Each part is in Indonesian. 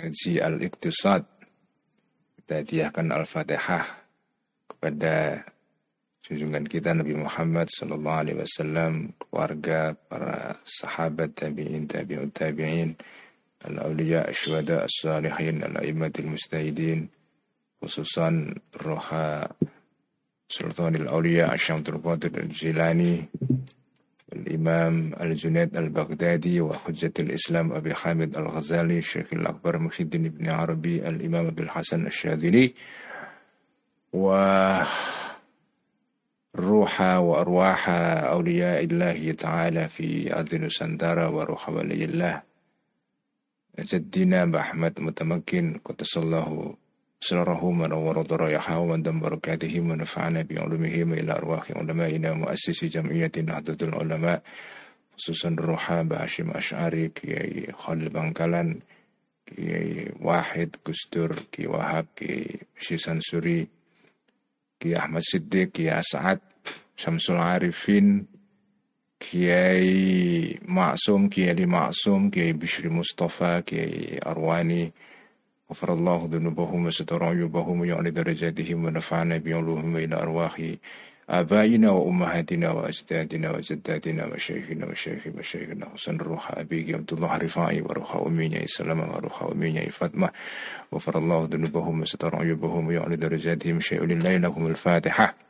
ngaji al-iqtisad. Kita hadiahkan al-fatihah kepada junjungan kita Nabi Muhammad sallallahu alaihi wasallam, keluarga, para sahabat tabi'in, tabi'ut tabi'in, al-awliya, asyuhada, as-salihin, al-a'immatil mustahidin, khususan roha Sultanul Auliya Asyamtul Qadir Al-Jilani الإمام الجنيد البغدادي وحجة الإسلام أبي حامد الغزالي الشيخ الأكبر محي الدين بن عربي الإمام أبي الحسن الشاذلي وروح وأرواح أولياء الله تعالى في أرض نسندرة وروح ولي الله. جدنا بأحمد متمكن قدس الله سرره ونور ضرائحه ومن بركاته ونفعنا بعلومهم إلى أرواح علمائنا مؤسس جمعية نهضة العلماء خصوصا الروحة بهاشم أشعري كي خالد بنكالان كي واحد كستور كي وهاب كي شيسان سوري كي أحمد صديق كي أسعد شمس العارفين كي معصوم كي علي معصوم كي بشري مصطفى كي أرواني غفر الله ذنوبهم وستر عيوبهم ويعلي درجاتهم ونفعنا بعلوهم إلى أرواح آبائنا وأمهاتنا وأجدادنا وجداتنا وشيخنا وشيخ مشايخنا. حسن الروح أبيك عبد الله رفاعي وروح أميني سلام وروح أميني فاطمة. غفر الله ذنوبهم وستر عيوبهم ويعلي درجاتهم. شيء لله لهم الفاتحة.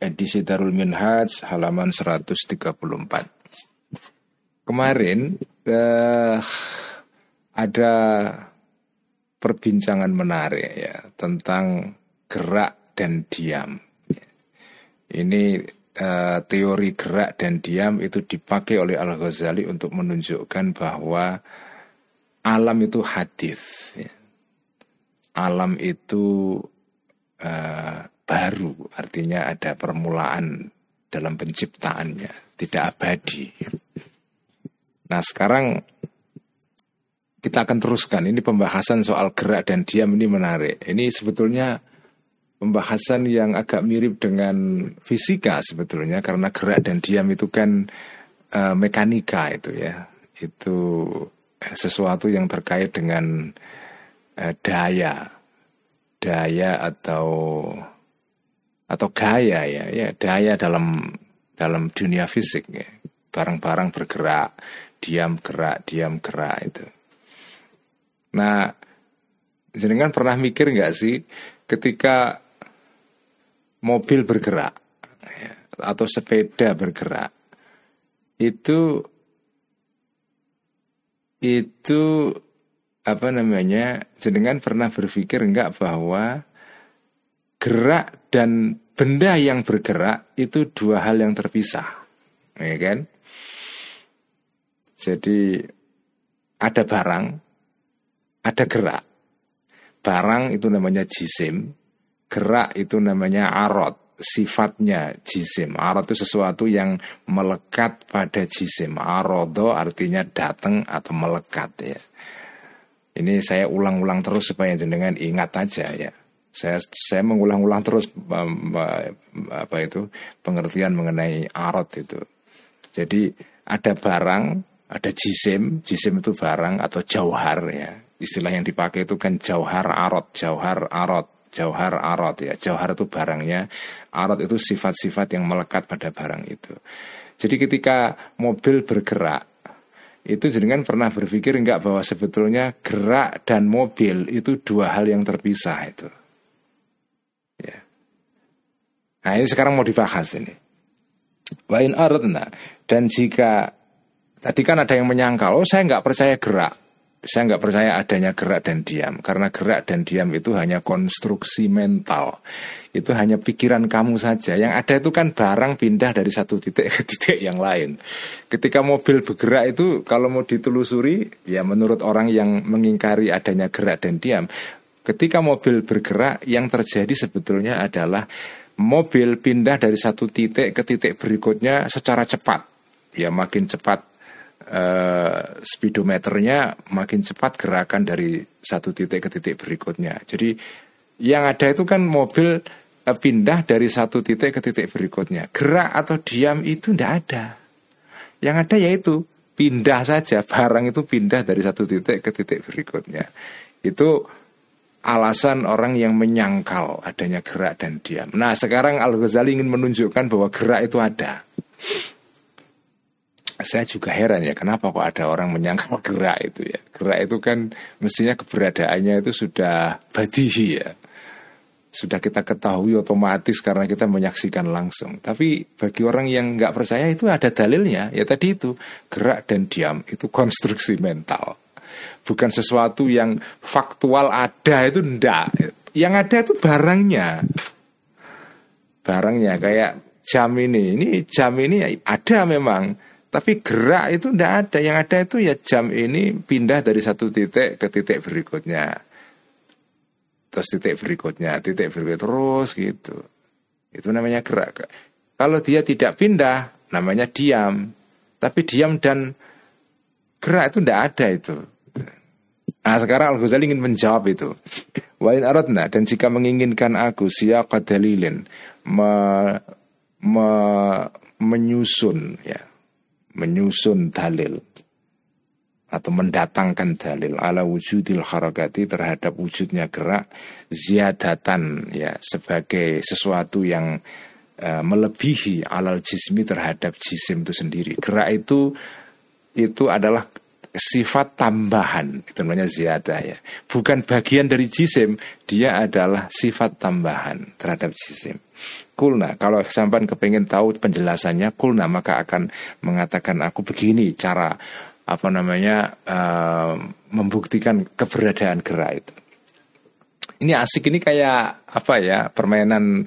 edisi Darul Minhaj halaman 134. Kemarin eh, ada perbincangan menarik ya tentang gerak dan diam. Ini eh, teori gerak dan diam itu dipakai oleh Al Ghazali untuk menunjukkan bahwa alam itu hadis. Ya. Alam itu eh, baru, artinya ada permulaan dalam penciptaannya, tidak abadi. Nah sekarang kita akan teruskan. Ini pembahasan soal gerak dan diam ini menarik. Ini sebetulnya pembahasan yang agak mirip dengan fisika sebetulnya karena gerak dan diam itu kan e, mekanika itu ya. Itu sesuatu yang terkait dengan e, daya, daya atau atau gaya ya, ya daya dalam dalam dunia fisik ya. Barang-barang bergerak, diam gerak, diam gerak itu. Nah, jenengan pernah mikir nggak sih ketika mobil bergerak ya, atau sepeda bergerak itu itu apa namanya jenengan pernah berpikir nggak bahwa gerak dan benda yang bergerak itu dua hal yang terpisah. Ya kan? Jadi ada barang, ada gerak. Barang itu namanya jisim, gerak itu namanya arot, sifatnya jisim. Arot itu sesuatu yang melekat pada jisim. Arodo artinya datang atau melekat ya. Ini saya ulang-ulang terus supaya jenengan ingat aja ya. Saya saya mengulang-ulang terus apa itu pengertian mengenai arot itu. Jadi ada barang, ada jisim, jisim itu barang atau jauhar ya. Istilah yang dipakai itu kan jauhar arot, jauhar arot, jauhar arot ya. Jauhar itu barangnya, arot itu sifat-sifat yang melekat pada barang itu. Jadi ketika mobil bergerak, itu jenengan pernah berpikir enggak bahwa sebetulnya gerak dan mobil itu dua hal yang terpisah itu. Nah ini sekarang mau dibahas ini. Wa in aradna. Dan jika tadi kan ada yang menyangkal, oh saya nggak percaya gerak. Saya nggak percaya adanya gerak dan diam. Karena gerak dan diam itu hanya konstruksi mental. Itu hanya pikiran kamu saja. Yang ada itu kan barang pindah dari satu titik ke titik yang lain. Ketika mobil bergerak itu kalau mau ditelusuri ya menurut orang yang mengingkari adanya gerak dan diam ketika mobil bergerak yang terjadi sebetulnya adalah mobil pindah dari satu titik ke titik berikutnya secara cepat ya makin cepat uh, speedometernya makin cepat gerakan dari satu titik ke titik berikutnya. Jadi yang ada itu kan mobil uh, pindah dari satu titik ke titik berikutnya. Gerak atau diam itu tidak ada. Yang ada yaitu pindah saja barang itu pindah dari satu titik ke titik berikutnya. Itu alasan orang yang menyangkal adanya gerak dan diam. Nah, sekarang Al Ghazali ingin menunjukkan bahwa gerak itu ada. Saya juga heran ya kenapa kok ada orang menyangkal gerak itu ya? Gerak itu kan mestinya keberadaannya itu sudah badihi ya. Sudah kita ketahui otomatis karena kita menyaksikan langsung. Tapi bagi orang yang nggak percaya itu ada dalilnya. Ya tadi itu gerak dan diam itu konstruksi mental bukan sesuatu yang faktual ada itu ndak yang ada itu barangnya barangnya kayak jam ini ini jam ini ada memang tapi gerak itu tidak ada. Yang ada itu ya jam ini pindah dari satu titik ke titik berikutnya. Terus titik berikutnya, titik berikutnya terus gitu. Itu namanya gerak. Kalau dia tidak pindah, namanya diam. Tapi diam dan gerak itu tidak ada itu. Nah sekarang Al-Ghazali ingin menjawab itu. Wain aradna dan jika menginginkan aku siapa dalilin me, me, menyusun ya menyusun dalil atau mendatangkan dalil ala wujudil harakati terhadap wujudnya gerak ziyadatan ya sebagai sesuatu yang uh, melebihi alal jismi terhadap jisim itu sendiri. Gerak itu itu adalah sifat tambahan itu namanya ziyadah ya. Bukan bagian dari jisim, dia adalah sifat tambahan terhadap jisim. Kulna, kalau sampan kepengen tahu penjelasannya, kulna maka akan mengatakan aku begini cara apa namanya uh, membuktikan keberadaan gerak itu. Ini asik ini kayak apa ya permainan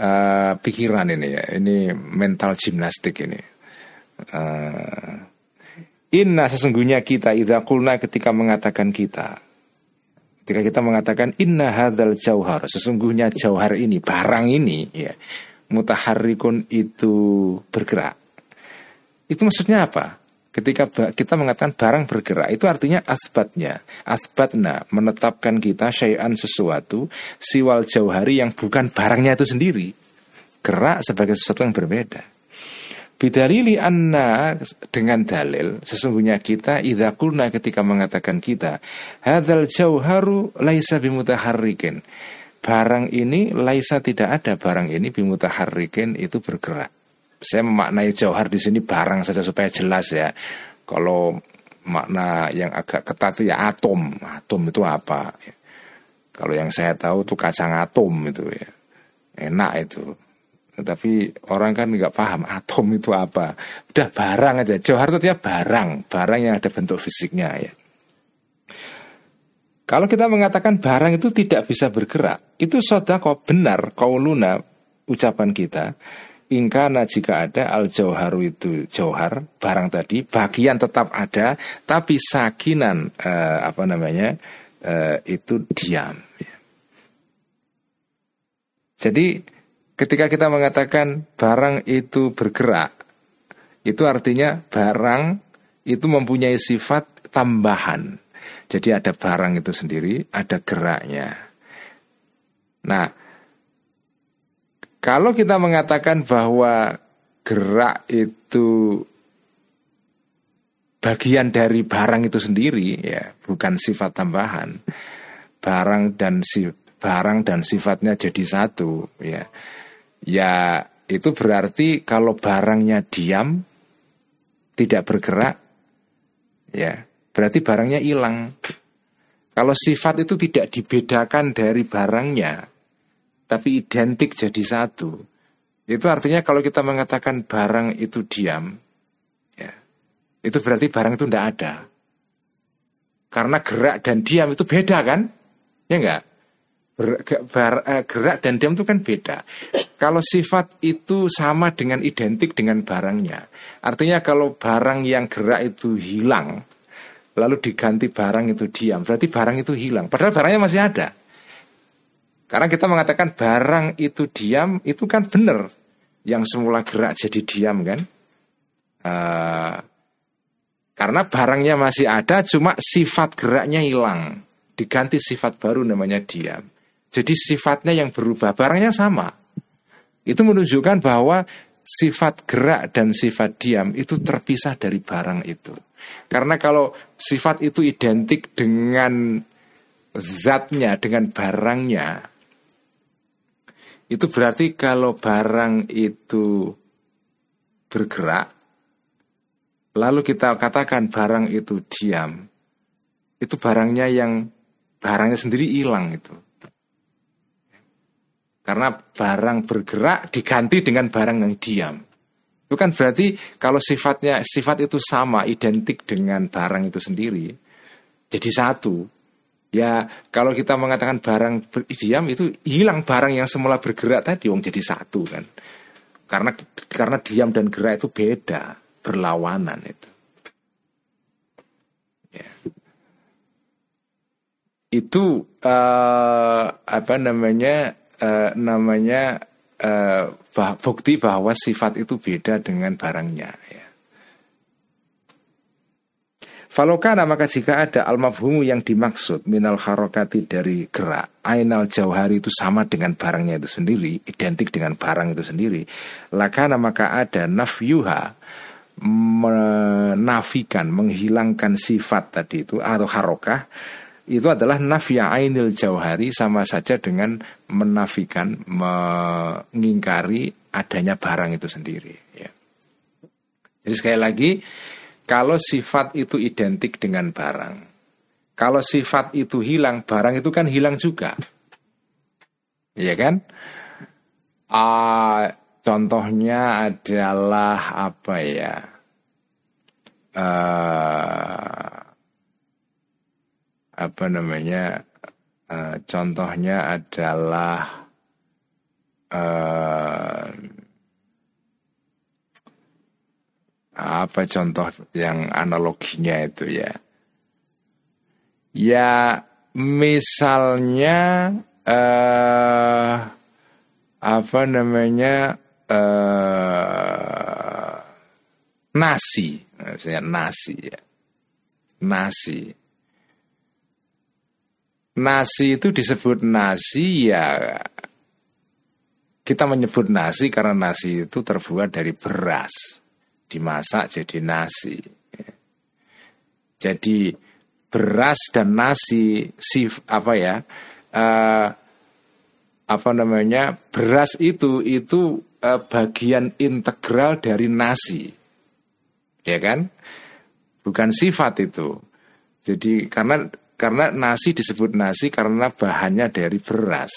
uh, pikiran ini ya, ini mental gimnastik ini. Uh, Inna sesungguhnya kita idza kulna ketika mengatakan kita Ketika kita mengatakan inna hadzal jauhar, sesungguhnya jauhar ini, barang ini ya, mutaharrikun itu bergerak. Itu maksudnya apa? Ketika kita mengatakan barang bergerak, itu artinya asbatnya. Asbatna menetapkan kita syai'an sesuatu, siwal jauhari yang bukan barangnya itu sendiri. Gerak sebagai sesuatu yang berbeda. Bidalili anna dengan dalil sesungguhnya kita idza qulna ketika mengatakan kita hadzal jauharu laisa bimutaharrikin. Barang ini laisa tidak ada barang ini bimutaharrikin itu bergerak. Saya memaknai jauhar di sini barang saja supaya jelas ya. Kalau makna yang agak ketat itu ya atom. Atom itu apa? Kalau yang saya tahu itu kacang atom itu ya. Enak itu tetapi orang kan nggak paham atom itu apa. Udah barang aja. Johar itu dia barang, barang yang ada bentuk fisiknya ya. Kalau kita mengatakan barang itu tidak bisa bergerak, itu kau benar kauluna ucapan kita. Ingkana jika ada al jauharu itu jauhar barang tadi bagian tetap ada tapi sakinan eh, apa namanya eh, itu diam. Ya. Jadi Ketika kita mengatakan barang itu bergerak, itu artinya barang itu mempunyai sifat tambahan. Jadi ada barang itu sendiri, ada geraknya. Nah, kalau kita mengatakan bahwa gerak itu bagian dari barang itu sendiri, ya, bukan sifat tambahan. Barang dan si barang dan sifatnya jadi satu, ya ya itu berarti kalau barangnya diam tidak bergerak ya berarti barangnya hilang kalau sifat itu tidak dibedakan dari barangnya tapi identik jadi satu itu artinya kalau kita mengatakan barang itu diam ya itu berarti barang itu tidak ada Karena gerak dan diam itu beda kan? Ya enggak? Eh, gerak dan diam itu kan beda. Kalau sifat itu sama dengan identik dengan barangnya, artinya kalau barang yang gerak itu hilang, lalu diganti barang itu diam, berarti barang itu hilang. Padahal barangnya masih ada. Karena kita mengatakan barang itu diam, itu kan benar. Yang semula gerak jadi diam kan? Uh, karena barangnya masih ada, cuma sifat geraknya hilang, diganti sifat baru namanya diam. Jadi sifatnya yang berubah, barangnya sama. Itu menunjukkan bahwa sifat gerak dan sifat diam itu terpisah dari barang itu. Karena kalau sifat itu identik dengan zatnya, dengan barangnya, itu berarti kalau barang itu bergerak, lalu kita katakan barang itu diam, itu barangnya yang barangnya sendiri hilang itu. Karena barang bergerak diganti dengan barang yang diam. Itu kan berarti kalau sifatnya sifat itu sama, identik dengan barang itu sendiri, jadi satu. Ya kalau kita mengatakan barang diam itu hilang barang yang semula bergerak tadi, wong jadi satu kan. Karena karena diam dan gerak itu beda, berlawanan itu. Ya. Itu uh, apa namanya uh, namanya uh, bukti bahwa sifat itu beda dengan barangnya. Ya. Falokana maka jika ada al mafhumu yang dimaksud minal harokati dari gerak Ainal jauhari itu sama dengan barangnya itu sendiri Identik dengan barang itu sendiri Lakana maka ada nafyuha Menafikan, menghilangkan sifat tadi itu Atau harokah itu adalah nafya ainil jauhari sama saja dengan menafikan, mengingkari adanya barang itu sendiri. Ya. Jadi sekali lagi, kalau sifat itu identik dengan barang, kalau sifat itu hilang, barang itu kan hilang juga. Iya kan? Uh, contohnya adalah apa ya? Uh, apa namanya uh, contohnya adalah uh, apa contoh yang analoginya itu ya? Ya misalnya uh, apa namanya uh, nasi. Misalnya nasi ya. Nasi Nasi itu disebut nasi ya kita menyebut nasi karena nasi itu terbuat dari beras. Dimasak jadi nasi. Jadi beras dan nasi sif apa ya uh, apa namanya beras itu itu uh, bagian integral dari nasi. Ya kan? Bukan sifat itu. Jadi karena karena nasi disebut nasi karena bahannya dari beras.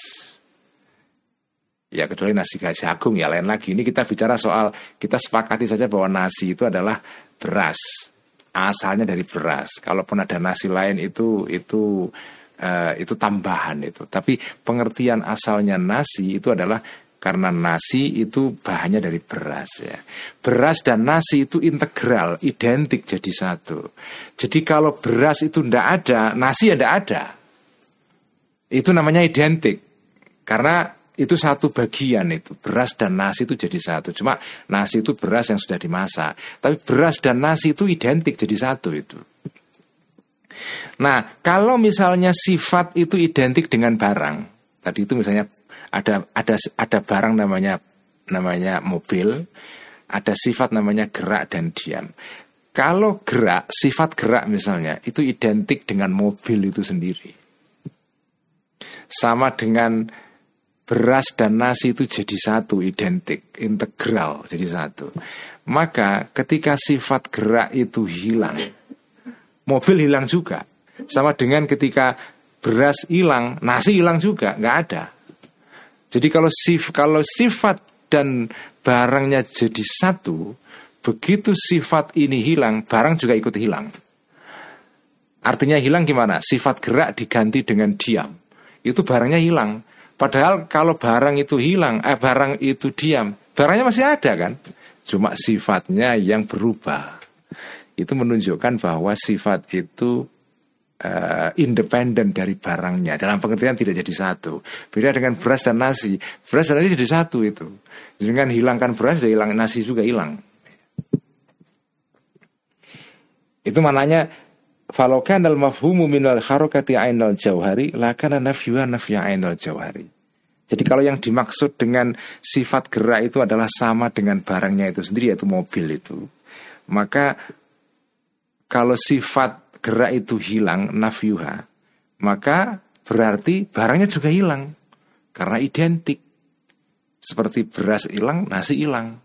Ya kecuali nasi jagung ya lain lagi. Ini kita bicara soal kita sepakati saja bahwa nasi itu adalah beras. Asalnya dari beras. Kalaupun ada nasi lain itu itu uh, itu tambahan itu. Tapi pengertian asalnya nasi itu adalah karena nasi itu bahannya dari beras ya. Beras dan nasi itu integral, identik jadi satu. Jadi kalau beras itu ndak ada, nasi ya ada. Itu namanya identik. Karena itu satu bagian itu beras dan nasi itu jadi satu cuma nasi itu beras yang sudah dimasak tapi beras dan nasi itu identik jadi satu itu nah kalau misalnya sifat itu identik dengan barang tadi itu misalnya ada ada ada barang namanya namanya mobil, ada sifat namanya gerak dan diam. Kalau gerak, sifat gerak misalnya itu identik dengan mobil itu sendiri. Sama dengan beras dan nasi itu jadi satu, identik, integral jadi satu. Maka ketika sifat gerak itu hilang, mobil hilang juga. Sama dengan ketika beras hilang, nasi hilang juga, nggak ada. Jadi kalau sif kalau sifat dan barangnya jadi satu, begitu sifat ini hilang, barang juga ikut hilang. Artinya hilang gimana? Sifat gerak diganti dengan diam. Itu barangnya hilang. Padahal kalau barang itu hilang, eh barang itu diam, barangnya masih ada kan? Cuma sifatnya yang berubah. Itu menunjukkan bahwa sifat itu uh, independen dari barangnya. Dalam pengertian tidak jadi satu. Beda dengan beras dan nasi. Beras dan nasi jadi satu itu. Dengan hilangkan beras, ya hilang nasi juga hilang. Itu mananya Falokan al mafhumu minal harokati ainal jauhari lakana nafyuha nafya ainal jauhari. Jadi kalau yang dimaksud dengan sifat gerak itu adalah sama dengan barangnya itu sendiri yaitu mobil itu. Maka kalau sifat gerak itu hilang nafyuha, maka berarti barangnya juga hilang karena identik. Seperti beras hilang, nasi hilang.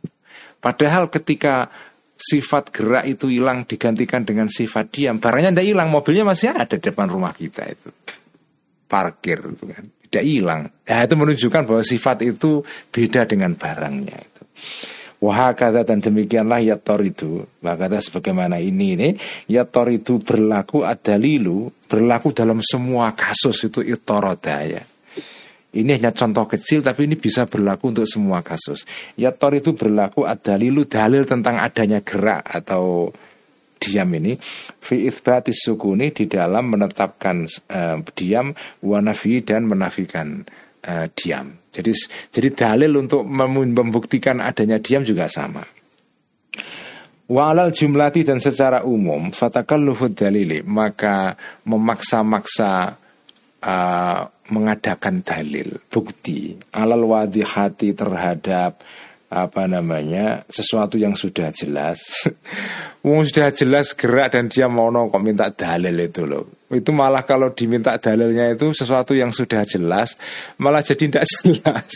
Padahal ketika sifat gerak itu hilang digantikan dengan sifat diam, barangnya tidak hilang, mobilnya masih ada di depan rumah kita itu. Parkir itu kan, tidak hilang. Ya itu menunjukkan bahwa sifat itu beda dengan barangnya itu. Wah kata dan demikianlah ya tor itu kata sebagaimana ini ini ya tor itu berlaku adalilu berlaku dalam semua kasus itu itoroda ya ini hanya contoh kecil tapi ini bisa berlaku untuk semua kasus. Ya tor itu berlaku ada dalilu dalil tentang adanya gerak atau diam ini fi itsbatis sukuni di dalam menetapkan uh, diam wanafi dan menafikan uh, diam. Jadi jadi dalil untuk membuktikan adanya diam juga sama. Walal jumlati dan secara umum fatakalluhud dalili maka memaksa-maksa uh, mengadakan dalil bukti alal wadihati terhadap apa namanya sesuatu yang sudah jelas sudah jelas gerak dan dia mau kok minta dalil itu loh itu malah kalau diminta dalilnya itu sesuatu yang sudah jelas malah jadi tidak jelas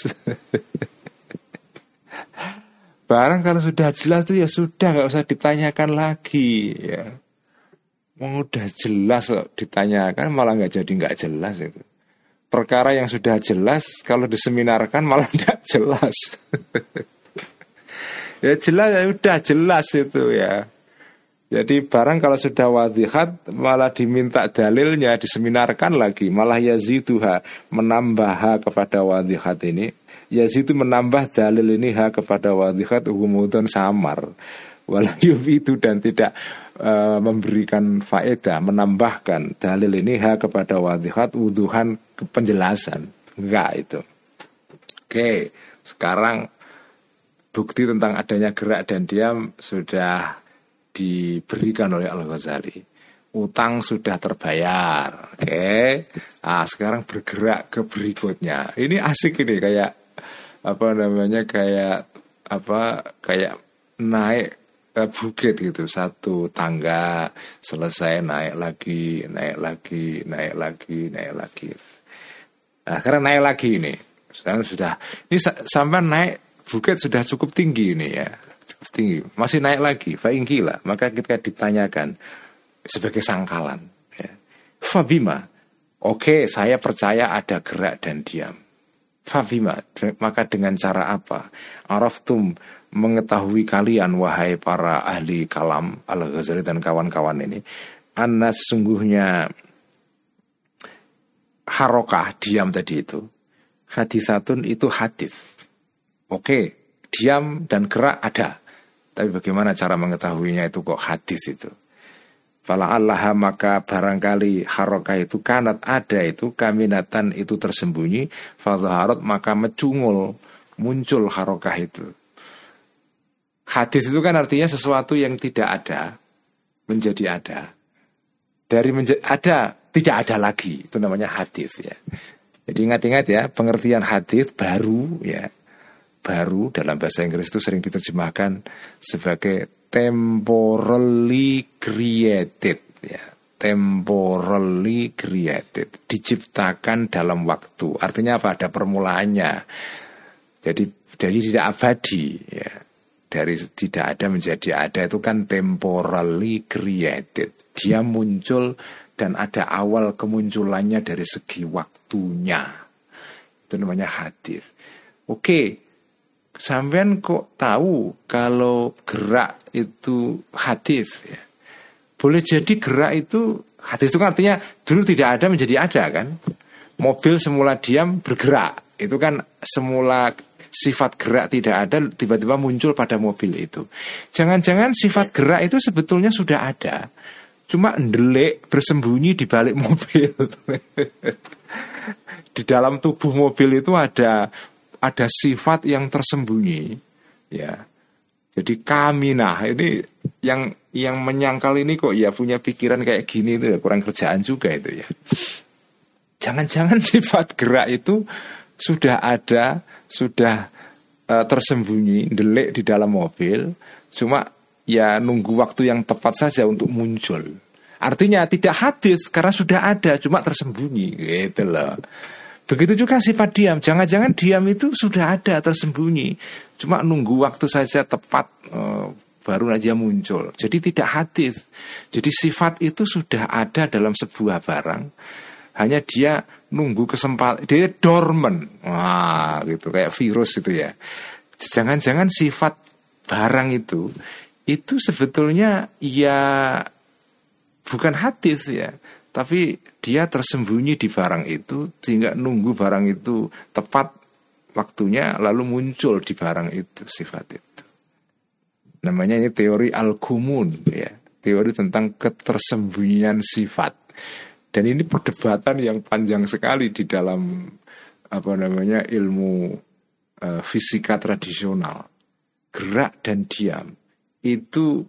barang kalau sudah jelas itu ya sudah nggak usah ditanyakan lagi ya Wong udah jelas ditanyakan malah nggak jadi nggak jelas itu. Perkara yang sudah jelas kalau diseminarkan malah tidak jelas. ya jelas ya udah jelas itu ya. Jadi barang kalau sudah wadihat malah diminta dalilnya diseminarkan lagi malah yaziduha menambah kepada wadihat ini yazidu menambah dalil ini ha kepada wadihat umudon samar walayu itu dan tidak uh, memberikan faedah, menambahkan dalil ini ha kepada wadihat wuduhan penjelasan. Enggak itu. Oke, sekarang bukti tentang adanya gerak dan diam sudah diberikan oleh Al-Ghazali. Utang sudah terbayar. Oke. Nah, sekarang bergerak ke berikutnya. Ini asik ini kayak apa namanya kayak apa kayak naik uh, bukit gitu satu tangga selesai naik lagi naik lagi naik lagi naik lagi nah karena naik lagi ini sekarang sudah ini sampai naik bukit sudah cukup tinggi ini ya tinggi. Masih naik lagi. Faingkila maka kita ditanyakan sebagai sangkalan ya. Fabima. Oke saya percaya ada gerak dan diam. Fabima. Maka dengan cara apa? Araftum mengetahui kalian wahai para ahli kalam Al-Ghazali dan kawan-kawan ini Anas sungguhnya harokah diam tadi itu. Hadisatun itu hadis oke diam dan gerak ada tapi bagaimana cara mengetahuinya itu kok hadis itu Fala Allah maka barangkali harokah itu kanat ada itu kaminatan itu tersembunyi Fadhaharot maka mecungul muncul harokah itu Hadis itu kan artinya sesuatu yang tidak ada menjadi ada. Dari menjadi ada tidak ada lagi. Itu namanya hadis ya. Jadi ingat-ingat ya, pengertian hadis baru ya. Baru dalam bahasa Inggris itu sering diterjemahkan sebagai temporally created ya. Temporally created, diciptakan dalam waktu. Artinya apa? Ada permulaannya. Jadi jadi tidak abadi ya dari tidak ada menjadi ada itu kan temporally created. Dia muncul dan ada awal kemunculannya dari segi waktunya. Itu namanya hadir. Oke, sampean kok tahu kalau gerak itu hadis ya? Boleh jadi gerak itu Hadis itu kan artinya dulu tidak ada menjadi ada kan. Mobil semula diam bergerak. Itu kan semula sifat gerak tidak ada tiba-tiba muncul pada mobil itu. Jangan-jangan sifat gerak itu sebetulnya sudah ada. Cuma ndelik bersembunyi di balik mobil. di dalam tubuh mobil itu ada ada sifat yang tersembunyi ya. Jadi kami nah ini yang yang menyangkal ini kok ya punya pikiran kayak gini itu ya kurang kerjaan juga itu ya. Jangan-jangan sifat gerak itu sudah ada sudah uh, tersembunyi delik di dalam mobil cuma ya nunggu waktu yang tepat saja untuk muncul. Artinya tidak hadis karena sudah ada cuma tersembunyi gitu loh Begitu juga sifat diam. Jangan-jangan diam itu sudah ada tersembunyi. Cuma nunggu waktu saja tepat uh, baru aja muncul. Jadi tidak hadis. Jadi sifat itu sudah ada dalam sebuah barang. Hanya dia nunggu kesempatan. Dia dormant. Wah, gitu kayak virus itu ya. Jangan-jangan sifat barang itu itu sebetulnya ya bukan hadis ya tapi dia tersembunyi di barang itu sehingga nunggu barang itu tepat waktunya lalu muncul di barang itu sifat itu. Namanya ini teori al-kumun ya, teori tentang ketersembunyian sifat. Dan ini perdebatan yang panjang sekali di dalam apa namanya ilmu uh, fisika tradisional. Gerak dan diam itu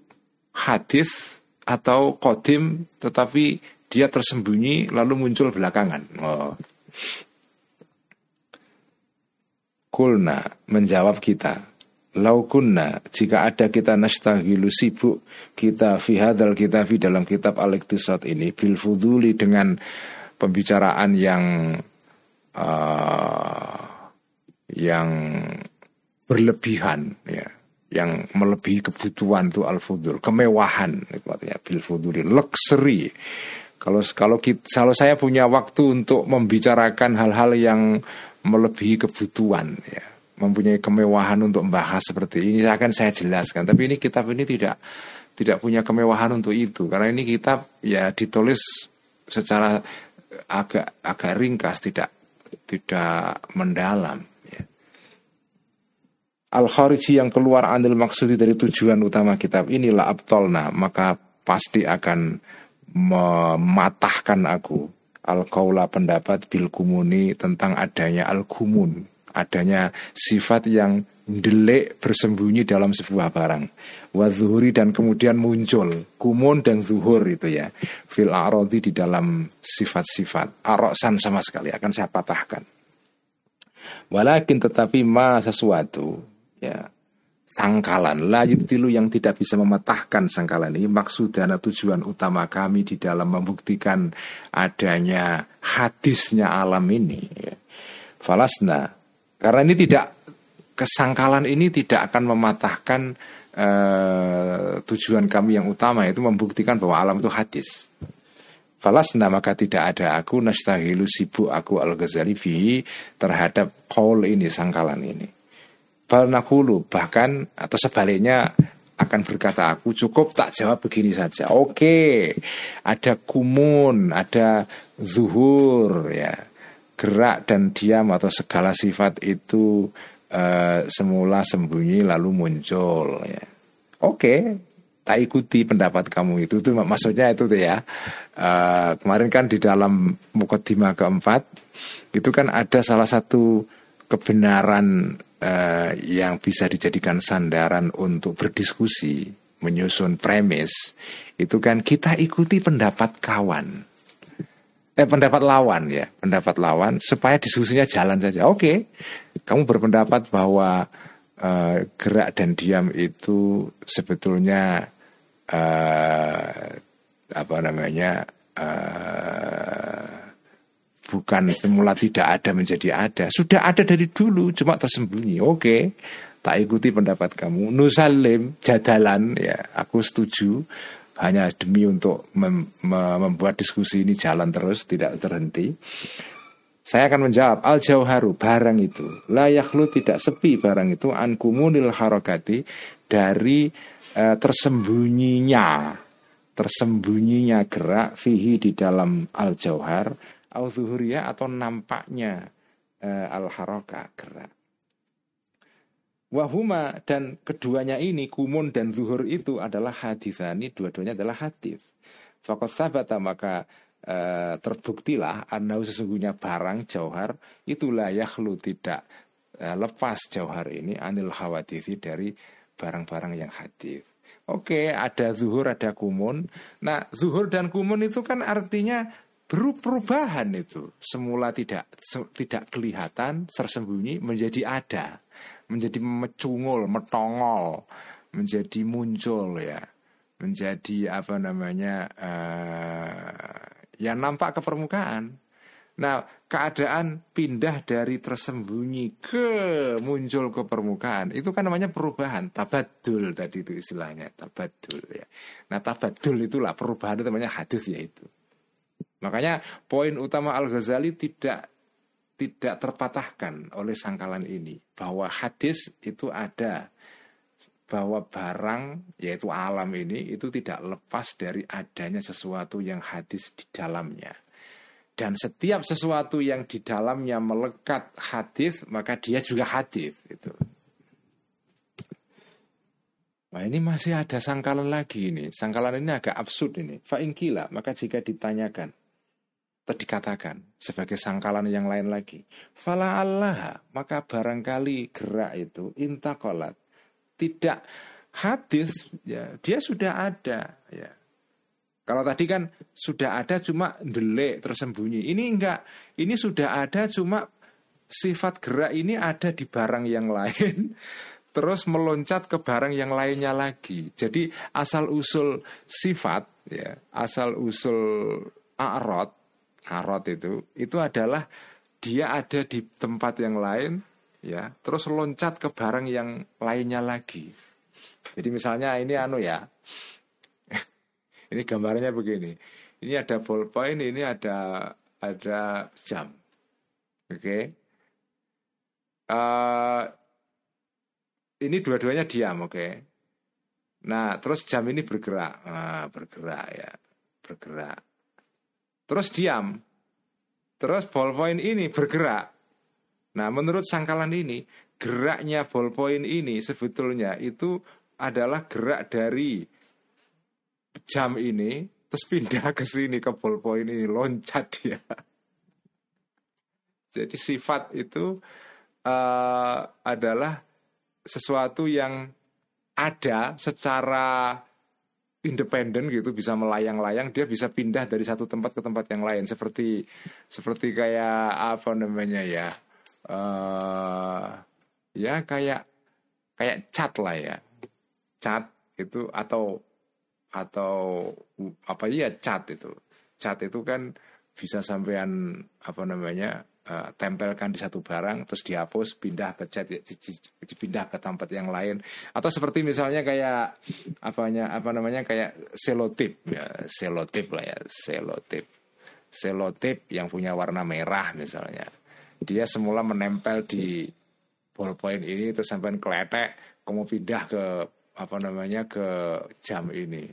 hadis atau kodim tetapi dia tersembunyi lalu muncul belakangan. Oh. Kulna menjawab kita, Laukunna jika ada kita nastahilu sibuk kita fi hadal kita fi dalam kitab al ini bil fuduli dengan pembicaraan yang uh, yang berlebihan ya yang melebihi kebutuhan itu al fudul kemewahan itu artinya bil fuduli luxury kalau kalau kita, kalau saya punya waktu untuk membicarakan hal-hal yang melebihi kebutuhan, ya, mempunyai kemewahan untuk membahas seperti ini, akan saya jelaskan. Tapi ini kitab ini tidak tidak punya kemewahan untuk itu, karena ini kitab ya ditulis secara agak agak ringkas, tidak tidak mendalam. Ya. Al khariji yang keluar anil maksudi dari tujuan utama kitab inilah abtolna maka pasti akan mematahkan aku. Al kaula pendapat bil kumuni tentang adanya al kumun adanya sifat yang delik bersembunyi dalam sebuah barang. Wazuhuri dan kemudian muncul. Kumun dan zuhur itu ya. Fil arodi di dalam sifat-sifat. Aroksan sama sekali akan saya patahkan. Walakin tetapi ma sesuatu ya sangkalan. Lajib tilu yang tidak bisa mematahkan sangkalan ini. Maksud dan tujuan utama kami di dalam membuktikan adanya hadisnya alam ini. Falasna. Karena ini tidak kesangkalan ini tidak akan mematahkan uh, tujuan kami yang utama yaitu membuktikan bahwa alam itu hadis. Falasna maka tidak ada aku nastahilu sibuk aku al-Ghazali terhadap kaul ini sangkalan ini bal nakulu bahkan atau sebaliknya akan berkata aku cukup tak jawab begini saja. Oke, ada kumun, ada zuhur ya. Gerak dan diam atau segala sifat itu uh, semula sembunyi lalu muncul ya. Oke, tak ikuti pendapat kamu itu tuh maksudnya itu tuh ya. Uh, kemarin kan di dalam mukaddimah keempat itu kan ada salah satu kebenaran uh, yang bisa dijadikan sandaran untuk berdiskusi, menyusun premis, itu kan kita ikuti pendapat kawan. Eh pendapat lawan ya, pendapat lawan supaya diskusinya jalan saja. Oke, kamu berpendapat bahwa uh, gerak dan diam itu sebetulnya uh, apa namanya uh, bukan semula tidak ada menjadi ada. Sudah ada dari dulu, cuma tersembunyi. Oke, tak ikuti pendapat kamu. Nusalim, jadalan, ya aku setuju. Hanya demi untuk mem membuat diskusi ini jalan terus, tidak terhenti. Saya akan menjawab al jauharu barang itu layak lu tidak sepi barang itu an kumunil harokati dari uh, tersembunyinya tersembunyinya gerak fihi di dalam al jauhar au atau nampaknya uh, al haroka gerak Wahuma dan keduanya ini kumun dan zuhur itu adalah hadithani dua-duanya adalah hadith. Fakat sabata maka e, terbuktilah anau sesungguhnya barang jauhar itulah yakhlu tidak e, lepas jauhar ini anil khawatithi dari barang-barang yang hadith. Oke, ada zuhur, ada kumun. Nah, zuhur dan kumun itu kan artinya perubahan itu. Semula tidak tidak kelihatan, tersembunyi menjadi ada menjadi mecungul, metongol, menjadi muncul ya, menjadi apa namanya uh, ya nampak ke permukaan. Nah, keadaan pindah dari tersembunyi ke muncul ke permukaan itu kan namanya perubahan, tabadul tadi itu istilahnya, tabadul ya. Nah, tabadul itulah perubahan itu namanya hadis ya itu. Makanya poin utama Al Ghazali tidak tidak terpatahkan oleh sangkalan ini bahwa hadis itu ada bahwa barang yaitu alam ini itu tidak lepas dari adanya sesuatu yang hadis di dalamnya. Dan setiap sesuatu yang di dalamnya melekat hadis maka dia juga hadis itu. Nah ini masih ada sangkalan lagi ini. Sangkalan ini agak absurd ini. Fa'ingkila, maka jika ditanyakan dikatakan sebagai sangkalan yang lain lagi. Fala Allah maka barangkali gerak itu intakolat tidak hadis ya dia sudah ada ya. Kalau tadi kan sudah ada cuma delik tersembunyi. Ini enggak, ini sudah ada cuma sifat gerak ini ada di barang yang lain terus meloncat ke barang yang lainnya lagi. Jadi asal usul sifat ya, asal usul a'rad arot itu itu adalah dia ada di tempat yang lain ya terus loncat ke barang yang lainnya lagi. Jadi misalnya ini anu ya ini gambarnya begini. Ini ada ballpoint ini ada ada jam. Oke. Okay. uh, eh, ini dua-duanya diam oke. Okay. nah terus jam ini bergerak. Nah, bergerak ya bergerak terus diam. Terus ballpoint ini bergerak. Nah, menurut sangkalan ini, geraknya ballpoint ini sebetulnya itu adalah gerak dari jam ini terus pindah ke sini ke ballpoint ini loncat dia. Jadi sifat itu uh, adalah sesuatu yang ada secara independen gitu bisa melayang-layang dia bisa pindah dari satu tempat ke tempat yang lain. Seperti seperti kayak apa namanya ya? Uh, ya kayak kayak cat lah ya. Cat itu atau atau apa ya cat itu. Cat itu kan bisa sampean apa namanya uh, tempelkan di satu barang terus dihapus pindah ke cat pindah ke tempat yang lain. Atau seperti misalnya kayak apanya apa namanya kayak selotip ya selotip lah ya selotip. Selotip yang punya warna merah misalnya. Dia semula menempel di ballpoint ini terus sampai keletek kamu pindah ke apa namanya ke jam ini.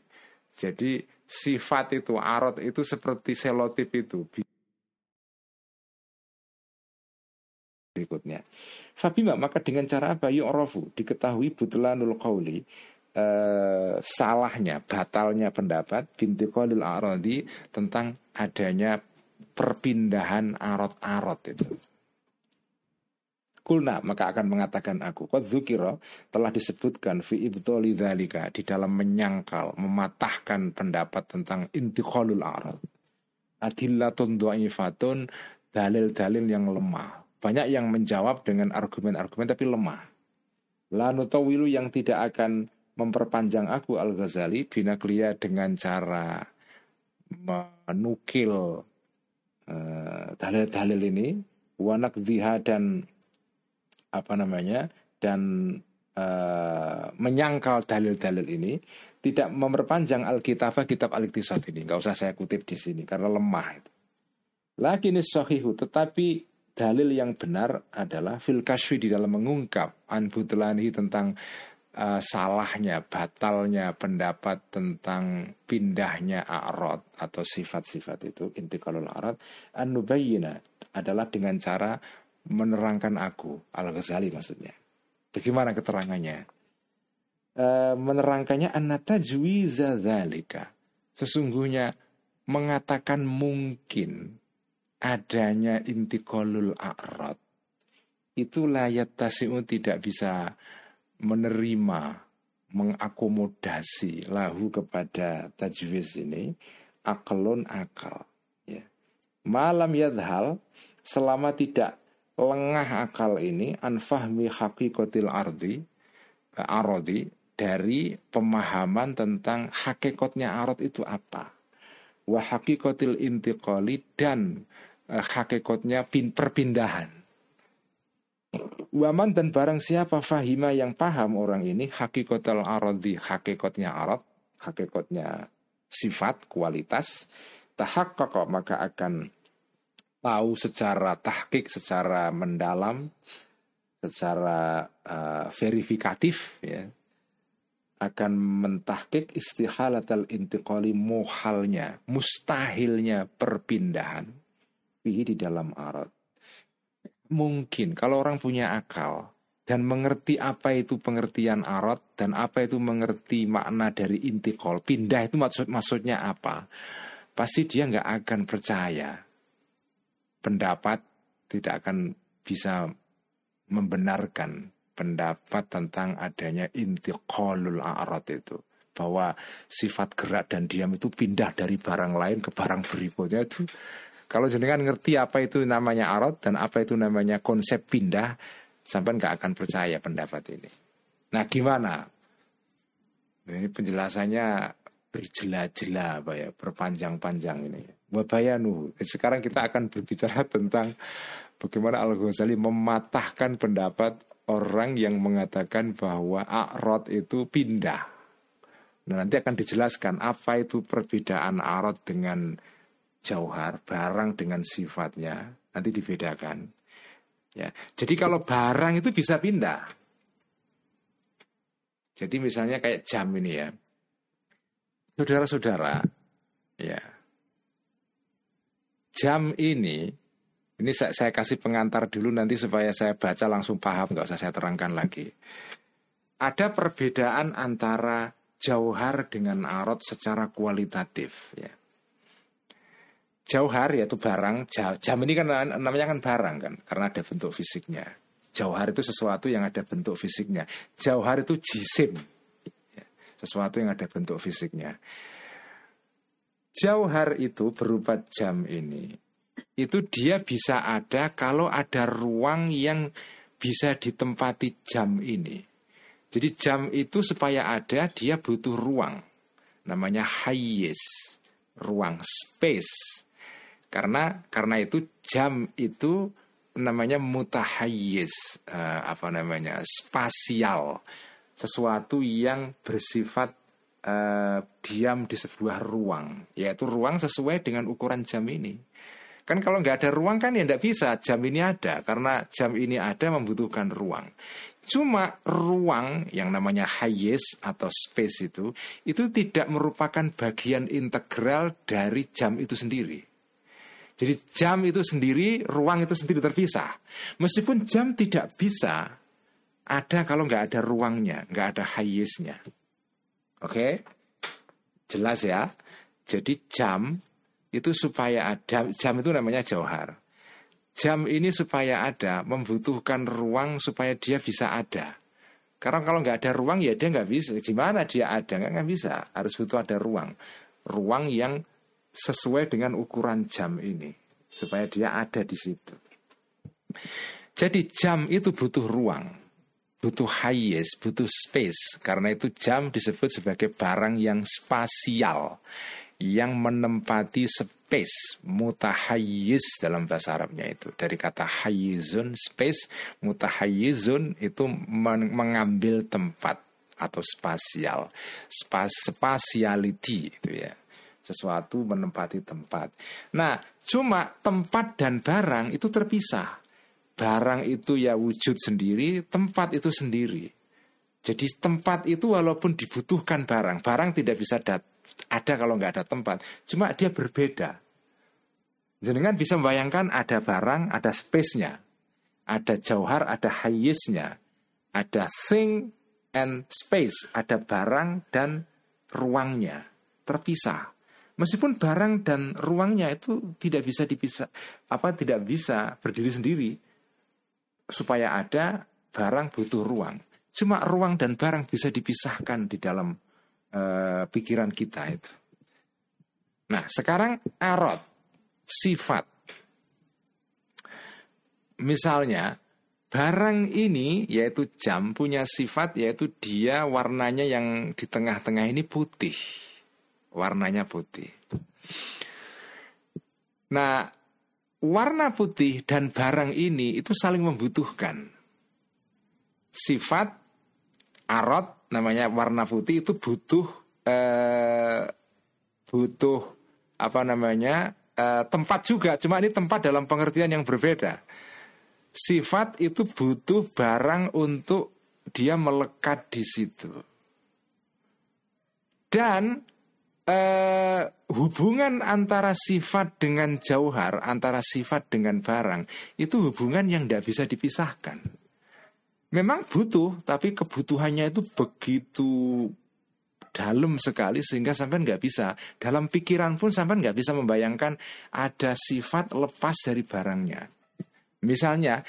Jadi sifat itu arot itu seperti selotip itu berikutnya. Fabima maka dengan cara apa? Yu'rafu diketahui butlanul qauli eh, salahnya, batalnya pendapat binti qalil aradi tentang adanya perpindahan arot-arot itu. Kulna maka akan mengatakan aku Qad zukiro telah disebutkan Fi ibtoli dhalika Di dalam menyangkal Mematahkan pendapat tentang Intiqalul arad Adillatun du'ifatun Dalil-dalil yang lemah banyak yang menjawab dengan argumen-argumen tapi lemah. Lanu tawilu yang tidak akan memperpanjang aku Al-Ghazali binaklia dengan cara menukil eh, dalil-dalil ini wanak ziha dan apa namanya dan uh, menyangkal dalil-dalil ini tidak memperpanjang Alkitab kitab Al-Iktisad ini nggak usah saya kutip di sini karena lemah itu. Lagi ini sahihu tetapi dalil yang benar adalah fil kasfi di dalam mengungkap anbutlani tentang uh, salahnya, batalnya pendapat tentang pindahnya a'rad atau sifat-sifat itu intiqalul a'rad an adalah dengan cara menerangkan aku Al-Ghazali maksudnya. Bagaimana keterangannya? Uh, menerangkannya anna tajwiza dzalika. Sesungguhnya mengatakan mungkin adanya intiqalul a'rad itu layat tasiun tidak bisa menerima mengakomodasi lahu kepada tajwiz ini akalun akal ya. malam yadhal selama tidak lengah akal ini anfahmi hakikotil ardi arodi dari pemahaman tentang hakikatnya arad itu apa wa hakikotil intiqali dan hakikatnya perpindahan. Waman dan barang siapa fahima yang paham orang ini hakikatul aradi hakikatnya arad, hakikatnya sifat, kualitas, tahakkaka maka akan tahu secara tahkik, secara mendalam, secara uh, verifikatif ya akan mentahkik istihalatal intiqali muhalnya, mustahilnya perpindahan di dalam arad mungkin kalau orang punya akal dan mengerti apa itu pengertian arot dan apa itu mengerti makna dari intikol pindah itu maksud maksudnya apa? Pasti dia nggak akan percaya. Pendapat tidak akan bisa membenarkan pendapat tentang adanya intiqalul a'rad itu. Bahwa sifat gerak dan diam itu pindah dari barang lain ke barang berikutnya itu kalau jenengan ngerti apa itu namanya arot dan apa itu namanya konsep pindah, sampai nggak akan percaya pendapat ini. Nah gimana? Ini penjelasannya berjela-jela apa ya, berpanjang-panjang ini. Wabayanu. Sekarang kita akan berbicara tentang bagaimana Al Ghazali mematahkan pendapat orang yang mengatakan bahwa arot itu pindah. Nah, nanti akan dijelaskan apa itu perbedaan arot dengan jauhar barang dengan sifatnya nanti dibedakan. Ya jadi kalau barang itu bisa pindah. Jadi misalnya kayak jam ini ya. Saudara-saudara ya. Jam ini ini saya, kasih pengantar dulu nanti supaya saya baca langsung paham nggak usah saya terangkan lagi. Ada perbedaan antara jauhar dengan arot secara kualitatif ya Jauhar yaitu barang, jam ini kan namanya kan barang kan, karena ada bentuk fisiknya. Jauhar itu sesuatu yang ada bentuk fisiknya. Jauhar itu jisim, ya, sesuatu yang ada bentuk fisiknya. Jauhar itu berupa jam ini, itu dia bisa ada kalau ada ruang yang bisa ditempati jam ini. Jadi jam itu supaya ada dia butuh ruang, namanya hayes, ruang space karena karena itu jam itu namanya mutahayyiz uh, apa namanya spasial. Sesuatu yang bersifat uh, diam di sebuah ruang. Yaitu ruang sesuai dengan ukuran jam ini. Kan kalau nggak ada ruang kan ya nggak bisa jam ini ada. Karena jam ini ada membutuhkan ruang. Cuma ruang yang namanya hayes atau space itu itu tidak merupakan bagian integral dari jam itu sendiri jadi jam itu sendiri, ruang itu sendiri terpisah. Meskipun jam tidak bisa ada kalau nggak ada ruangnya, nggak ada hayesnya. Oke, jelas ya. Jadi jam itu supaya ada, jam itu namanya jauhar. Jam ini supaya ada membutuhkan ruang supaya dia bisa ada. Karena kalau nggak ada ruang ya dia nggak bisa. Gimana dia ada? Nggak bisa. Harus butuh ada ruang. Ruang yang sesuai dengan ukuran jam ini supaya dia ada di situ. Jadi jam itu butuh ruang, butuh hayes, butuh space. Karena itu jam disebut sebagai barang yang spasial, yang menempati space, mutahayyiz dalam bahasa Arabnya itu. Dari kata hayizun, space, mutahayyizun itu mengambil tempat atau spasial, Spas, spatiality itu ya sesuatu menempati tempat. Nah, cuma tempat dan barang itu terpisah. Barang itu ya wujud sendiri, tempat itu sendiri. Jadi tempat itu walaupun dibutuhkan barang, barang tidak bisa dat ada kalau nggak ada tempat. Cuma dia berbeda. Jenengan bisa membayangkan ada barang, ada space-nya, ada jauhar, ada hayisnya, ada thing and space, ada barang dan ruangnya terpisah. Meskipun barang dan ruangnya itu tidak bisa dipisah, apa tidak bisa berdiri sendiri, supaya ada barang butuh ruang. Cuma ruang dan barang bisa dipisahkan di dalam uh, pikiran kita itu. Nah, sekarang arot, sifat. Misalnya, barang ini yaitu jam punya sifat yaitu dia warnanya yang di tengah-tengah ini putih. Warnanya putih. Nah, warna putih dan barang ini itu saling membutuhkan. Sifat arot namanya warna putih itu butuh eh, butuh apa namanya eh, tempat juga. Cuma ini tempat dalam pengertian yang berbeda. Sifat itu butuh barang untuk dia melekat di situ. Dan eh, hubungan antara sifat dengan jauhar, antara sifat dengan barang, itu hubungan yang tidak bisa dipisahkan. Memang butuh, tapi kebutuhannya itu begitu dalam sekali sehingga sampai nggak bisa dalam pikiran pun sampai nggak bisa membayangkan ada sifat lepas dari barangnya. Misalnya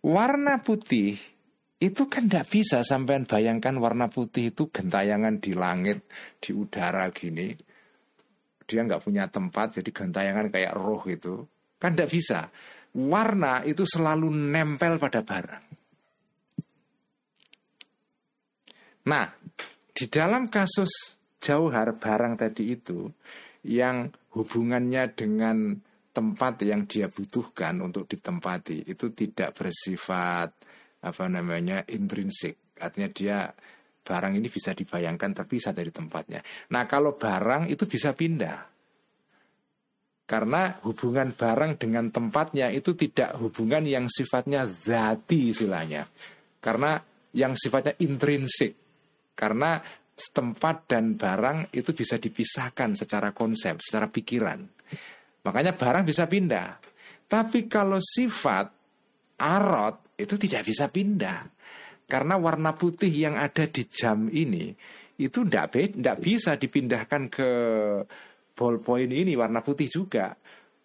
warna putih itu kan tidak bisa sampean bayangkan warna putih itu gentayangan di langit, di udara gini. Dia nggak punya tempat, jadi gentayangan kayak roh itu. Kan tidak bisa. Warna itu selalu nempel pada barang. Nah, di dalam kasus jauhar barang tadi itu, yang hubungannya dengan tempat yang dia butuhkan untuk ditempati itu tidak bersifat apa namanya intrinsik. Artinya dia barang ini bisa dibayangkan terpisah dari tempatnya. Nah kalau barang itu bisa pindah. Karena hubungan barang dengan tempatnya itu tidak hubungan yang sifatnya zati istilahnya. Karena yang sifatnya intrinsik. Karena tempat dan barang itu bisa dipisahkan secara konsep secara pikiran. Makanya barang bisa pindah. Tapi kalau sifat arot itu tidak bisa pindah. Karena warna putih yang ada di jam ini itu tidak tidak bisa dipindahkan ke ballpoint ini warna putih juga.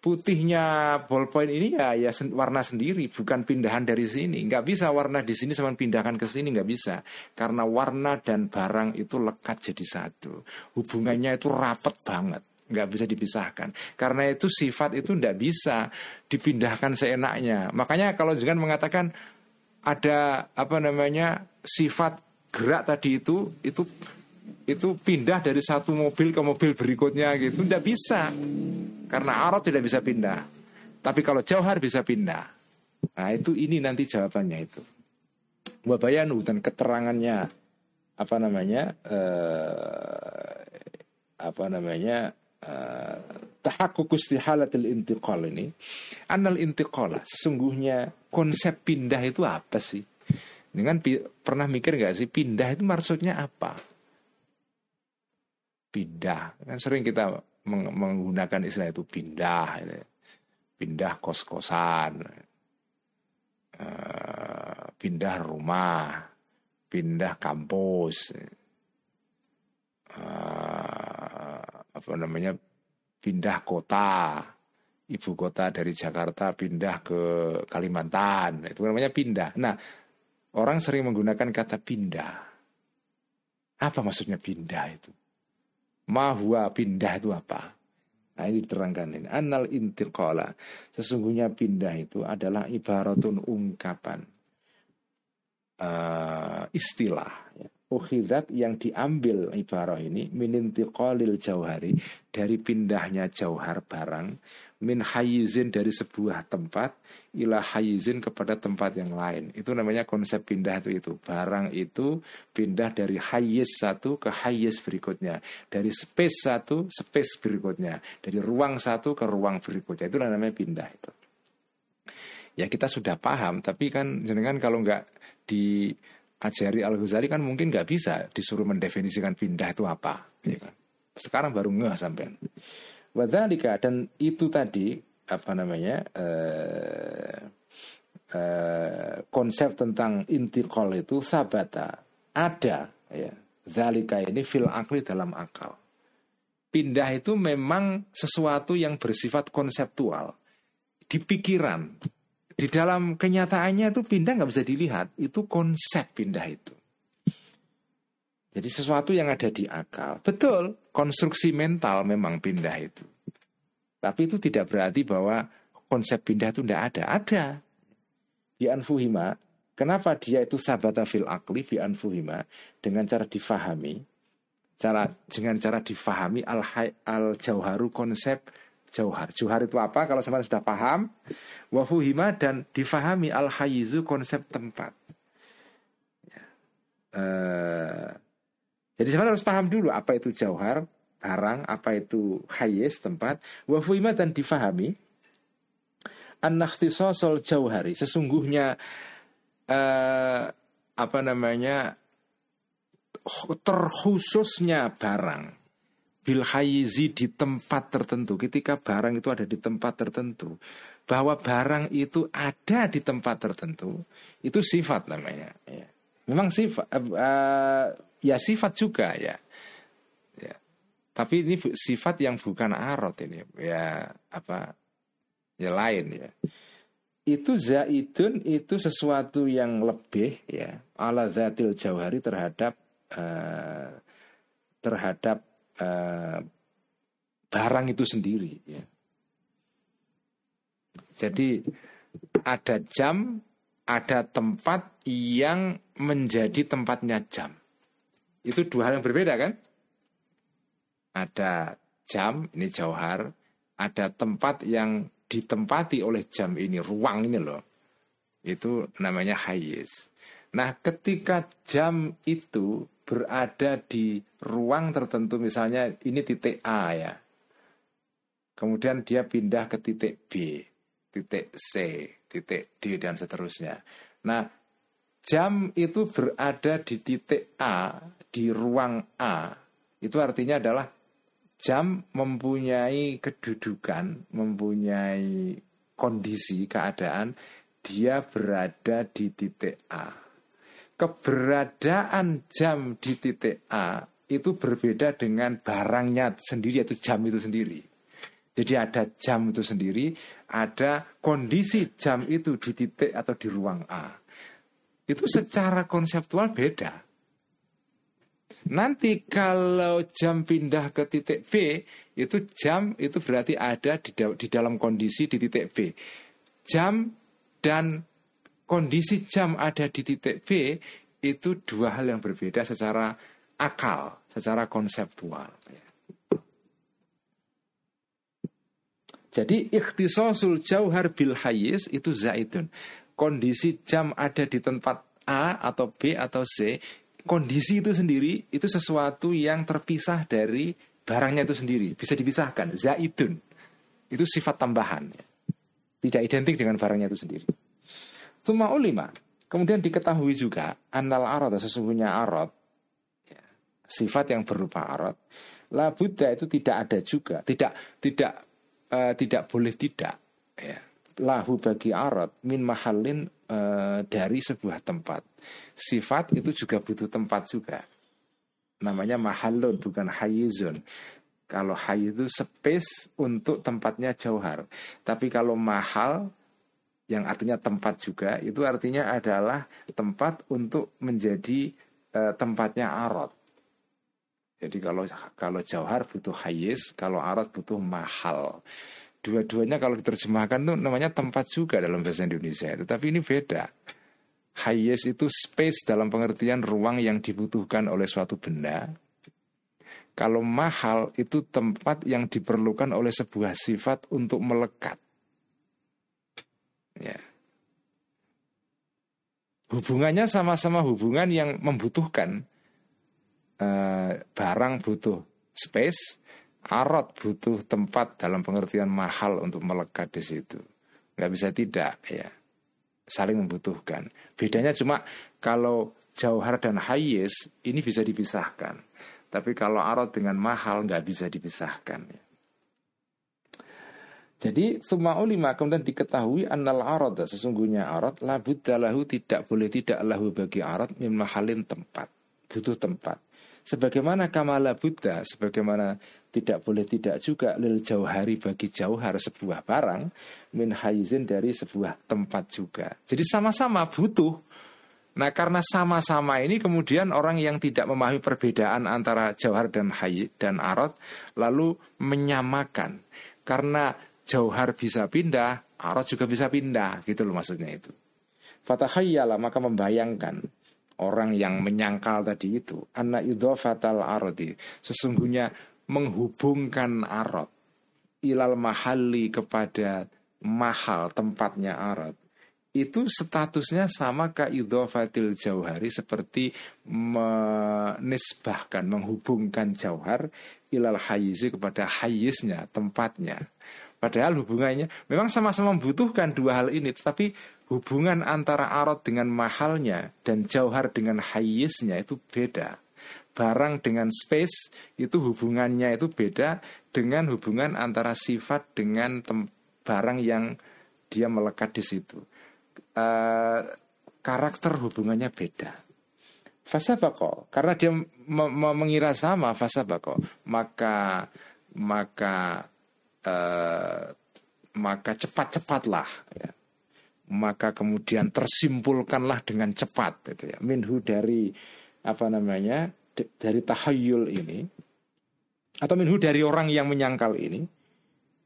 Putihnya ballpoint ini ya ya warna sendiri, bukan pindahan dari sini. Nggak bisa warna di sini sama pindahkan ke sini nggak bisa. Karena warna dan barang itu lekat jadi satu. Hubungannya itu rapat banget nggak bisa dipisahkan. Karena itu sifat itu tidak bisa dipindahkan seenaknya. Makanya kalau jangan mengatakan ada apa namanya sifat gerak tadi itu itu itu pindah dari satu mobil ke mobil berikutnya gitu tidak bisa karena arot tidak bisa pindah tapi kalau jauhar bisa pindah nah itu ini nanti jawabannya itu wabayanu dan keterangannya apa namanya eh, apa namanya tahakuk istihalatil intiqal ini anal intiqala sesungguhnya konsep pindah itu apa sih? Dengan pernah mikir nggak sih pindah itu maksudnya apa? Pindah. Kan sering kita meng menggunakan istilah itu pindah gitu. pindah kos kosan uh, pindah rumah. Pindah kampus. Uh, apa namanya pindah kota. Ibu kota dari Jakarta pindah ke Kalimantan. Itu namanya pindah. Nah orang sering menggunakan kata pindah. Apa maksudnya pindah itu? Mahua pindah itu apa? Nah ini diterangkan ini. Anal intiqala. Sesungguhnya pindah itu adalah ibaratun ungkapan uh, istilah ya ukhidat yang diambil ibarah ini qalil jauhari dari pindahnya jauhar barang min hayizin dari sebuah tempat ila hayizin kepada tempat yang lain. Itu namanya konsep pindah itu itu. Barang itu pindah dari hayiz satu ke hayiz berikutnya. Dari space satu space berikutnya. Dari ruang satu ke ruang berikutnya. Itu namanya pindah itu. Ya kita sudah paham tapi kan jenengan kalau nggak di Ajari Al Ghazali kan mungkin nggak bisa disuruh mendefinisikan pindah itu apa, ya kan? Sekarang baru ngeh sampai. Wadhalika dan itu tadi apa namanya eh, eh, konsep tentang intikal itu sabata ada ya. Zalika ini fil akli dalam akal. Pindah itu memang sesuatu yang bersifat konseptual di pikiran, di dalam kenyataannya itu pindah nggak bisa dilihat, itu konsep pindah itu. Jadi sesuatu yang ada di akal. Betul, konstruksi mental memang pindah itu. Tapi itu tidak berarti bahwa konsep pindah itu tidak ada. Ada. Di anfuhima, kenapa dia itu sabata fil akli di anfuhima dengan cara difahami, cara dengan cara difahami al al jauharu konsep jauhar. Jauhar itu apa? Kalau sama sudah paham, wafuhima dan difahami al hayizu konsep tempat. Ya. Uh, jadi sebenarnya harus paham dulu apa itu jauhar, barang, apa itu hayiz tempat, wafuhima dan difahami. an sosol jauhari. Sesungguhnya uh, apa namanya terkhususnya barang bil hayizi di tempat tertentu. Ketika barang itu ada di tempat tertentu. Bahwa barang itu ada di tempat tertentu itu sifat namanya. Ya. memang sifat uh, uh, ya sifat juga ya. Ya. Tapi ini sifat yang bukan arot ini ya apa ya lain ya. Itu zaidun itu sesuatu yang lebih ya ala zatil jauhari terhadap uh, terhadap uh, barang itu sendiri ya. Jadi ada jam, ada tempat yang menjadi tempatnya jam. Itu dua hal yang berbeda kan? Ada jam, ini jauhar, ada tempat yang ditempati oleh jam ini, ruang ini loh. Itu namanya hayis. Nah, ketika jam itu berada di ruang tertentu misalnya ini titik A ya. Kemudian dia pindah ke titik B, titik C, titik D dan seterusnya. Nah, jam itu berada di titik A, di ruang A. Itu artinya adalah jam mempunyai kedudukan, mempunyai kondisi keadaan dia berada di titik A keberadaan jam di titik A itu berbeda dengan barangnya sendiri yaitu jam itu sendiri. Jadi ada jam itu sendiri, ada kondisi jam itu di titik atau di ruang A. Itu secara konseptual beda. Nanti kalau jam pindah ke titik B, itu jam itu berarti ada di, di dalam kondisi di titik B. Jam dan kondisi jam ada di titik B itu dua hal yang berbeda secara akal, secara konseptual. Jadi ikhtisosul jauhar bil hayis itu zaidun. Kondisi jam ada di tempat A atau B atau C, kondisi itu sendiri itu sesuatu yang terpisah dari barangnya itu sendiri, bisa dipisahkan. Zaidun itu sifat tambahan, tidak identik dengan barangnya itu sendiri. Tuma ulima. Kemudian diketahui juga anal arad sesungguhnya arad ya, sifat yang berupa arad. La Buddha itu tidak ada juga, tidak tidak uh, tidak boleh tidak ya. Lahu bagi arad min mahalin uh, dari sebuah tempat. Sifat itu juga butuh tempat juga. Namanya mahalun bukan hayizun. Kalau hay itu space untuk tempatnya jauhar. Tapi kalau mahal yang artinya tempat juga itu artinya adalah tempat untuk menjadi e, tempatnya arot. Jadi kalau kalau jauhar butuh hayis, kalau arot butuh mahal. Dua-duanya kalau diterjemahkan tuh namanya tempat juga dalam bahasa Indonesia itu, tapi ini beda. Hayis itu space dalam pengertian ruang yang dibutuhkan oleh suatu benda. Kalau mahal itu tempat yang diperlukan oleh sebuah sifat untuk melekat. Ya. Hubungannya sama-sama hubungan yang membutuhkan uh, barang butuh space, arot butuh tempat dalam pengertian mahal untuk melekat di situ. Nggak bisa tidak ya, saling membutuhkan. Bedanya cuma kalau jauhar dan hayis ini bisa dipisahkan. Tapi kalau arot dengan mahal nggak bisa dipisahkan. Ya. Jadi ulima kemudian diketahui annal arad sesungguhnya arad la lahu tidak boleh tidak lahu bagi arad min mahalin tempat butuh tempat. Sebagaimana kamala buddha sebagaimana tidak boleh tidak juga lil jauhari bagi jauhar sebuah barang min haizin dari sebuah tempat juga. Jadi sama-sama butuh. Nah karena sama-sama ini kemudian orang yang tidak memahami perbedaan antara jauhar dan hayi dan arot lalu menyamakan. Karena jauhar bisa pindah, arot juga bisa pindah, gitu loh maksudnya itu. Fatahayyala maka membayangkan orang yang menyangkal tadi itu anak fatal arodi sesungguhnya menghubungkan arot ilal mahali kepada mahal tempatnya arot itu statusnya sama ke idhofatil jauhari seperti menisbahkan menghubungkan jauhar ilal hayizi kepada hayiznya tempatnya Padahal hubungannya memang sama-sama membutuhkan dua hal ini, tetapi hubungan antara arot dengan mahalnya dan jauhar dengan hayisnya itu beda. Barang dengan space itu hubungannya itu beda dengan hubungan antara sifat dengan barang yang dia melekat di situ. Uh, karakter hubungannya beda. Fasa bako karena dia mengira sama fasa bako maka maka uh, maka cepat-cepatlah ya. maka kemudian tersimpulkanlah dengan cepat itu ya minhu dari apa namanya dari tahayul ini atau minhu dari orang yang menyangkal ini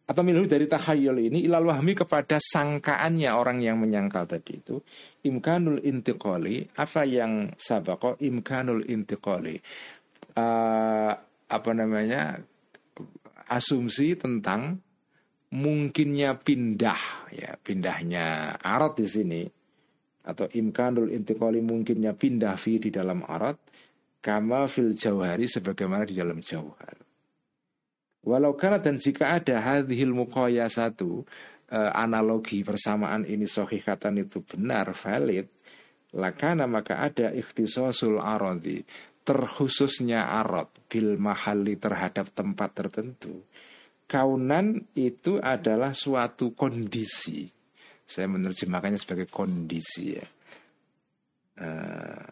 atau minhu dari tahayul ini ilal wahmi kepada sangkaannya orang yang menyangkal tadi itu imkanul intiqali apa yang sabako imkanul intiqali uh, apa namanya asumsi tentang mungkinnya pindah ya pindahnya arat di sini atau imkanul intikali mungkinnya pindah fi di dalam arat kama fil jauhari sebagaimana di dalam jauhar. Walau karena dan jika ada hadhil mukoya satu eh, analogi persamaan ini sohikatan itu benar valid lakana maka ada ikhtisosul arodi terkhususnya arot bil mahali terhadap tempat tertentu. Kaunan itu adalah suatu kondisi. Saya menerjemahkannya sebagai kondisi ya. Uh,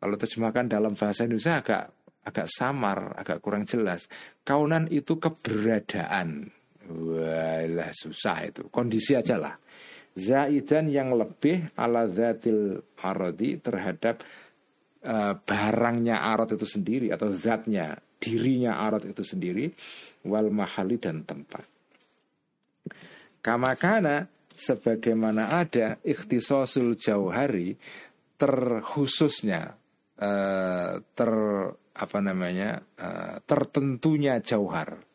kalau terjemahkan dalam bahasa Indonesia agak agak samar agak kurang jelas. Kaunan itu keberadaan. Wah susah itu. Kondisi aja lah. Zaidan yang lebih ala zatil arodi terhadap uh, barangnya arat itu sendiri atau zatnya dirinya arat itu sendiri wal mahali dan tempat. Kamakana sebagaimana ada ikhtisosul jauhari terkhususnya uh, ter apa namanya uh, tertentunya jauhar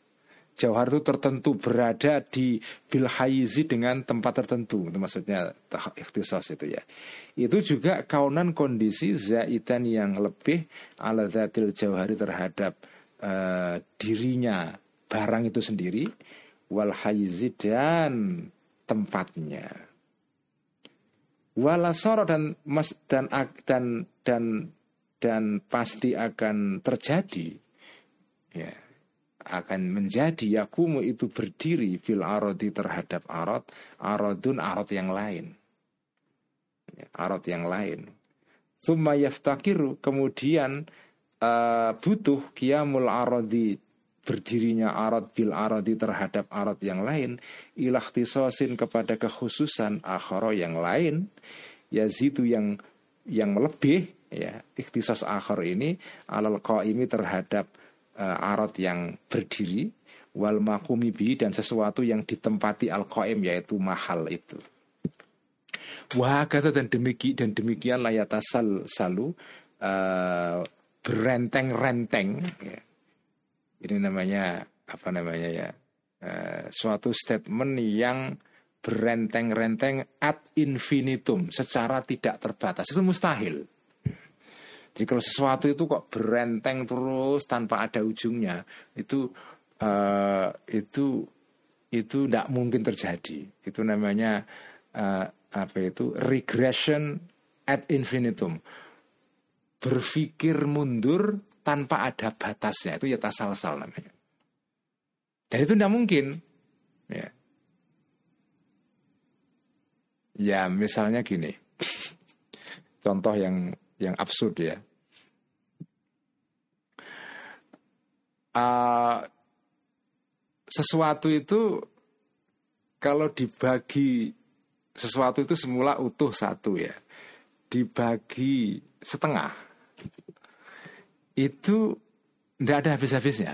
Jauhar itu tertentu berada di bil hayizi dengan tempat tertentu. Itu maksudnya ikhtisas itu ya. Itu juga kaunan kondisi zaitan yang lebih ala zatil jauhari terhadap uh, dirinya barang itu sendiri wal hayizi dan tempatnya. Walasoro dan mas dan dan dan dan pasti akan terjadi. Ya akan menjadi yakumu itu berdiri fil arodi terhadap arot arodun arot yang lain. Ya, arot yang lain. Thumma yaftakiru kemudian uh, butuh kiamul arodi berdirinya arot fil arodi terhadap arot yang lain ilahtisosin kepada kekhususan akhoro yang lain yazidu yang yang lebih ya ikhtisas akhor ini alal qaimi terhadap arot yang berdiri wal makumi bi dan sesuatu yang ditempati al qaim yaitu mahal itu. Wah kata dan demiki dan demikian layata sal salu uh, berenteng-renteng. Ya. Ini namanya apa namanya ya? Uh, suatu statement yang berenteng-renteng ad infinitum secara tidak terbatas itu mustahil. Jadi kalau sesuatu itu kok berenteng terus tanpa ada ujungnya, itu uh, itu itu tidak mungkin terjadi. Itu namanya uh, apa itu regression at infinitum. berpikir mundur tanpa ada batasnya itu ya tasalsal namanya. Dan itu tidak mungkin. Ya. ya misalnya gini, contoh yang yang absurd ya. Uh, sesuatu itu kalau dibagi sesuatu itu semula utuh satu ya dibagi setengah itu tidak ada habis-habisnya.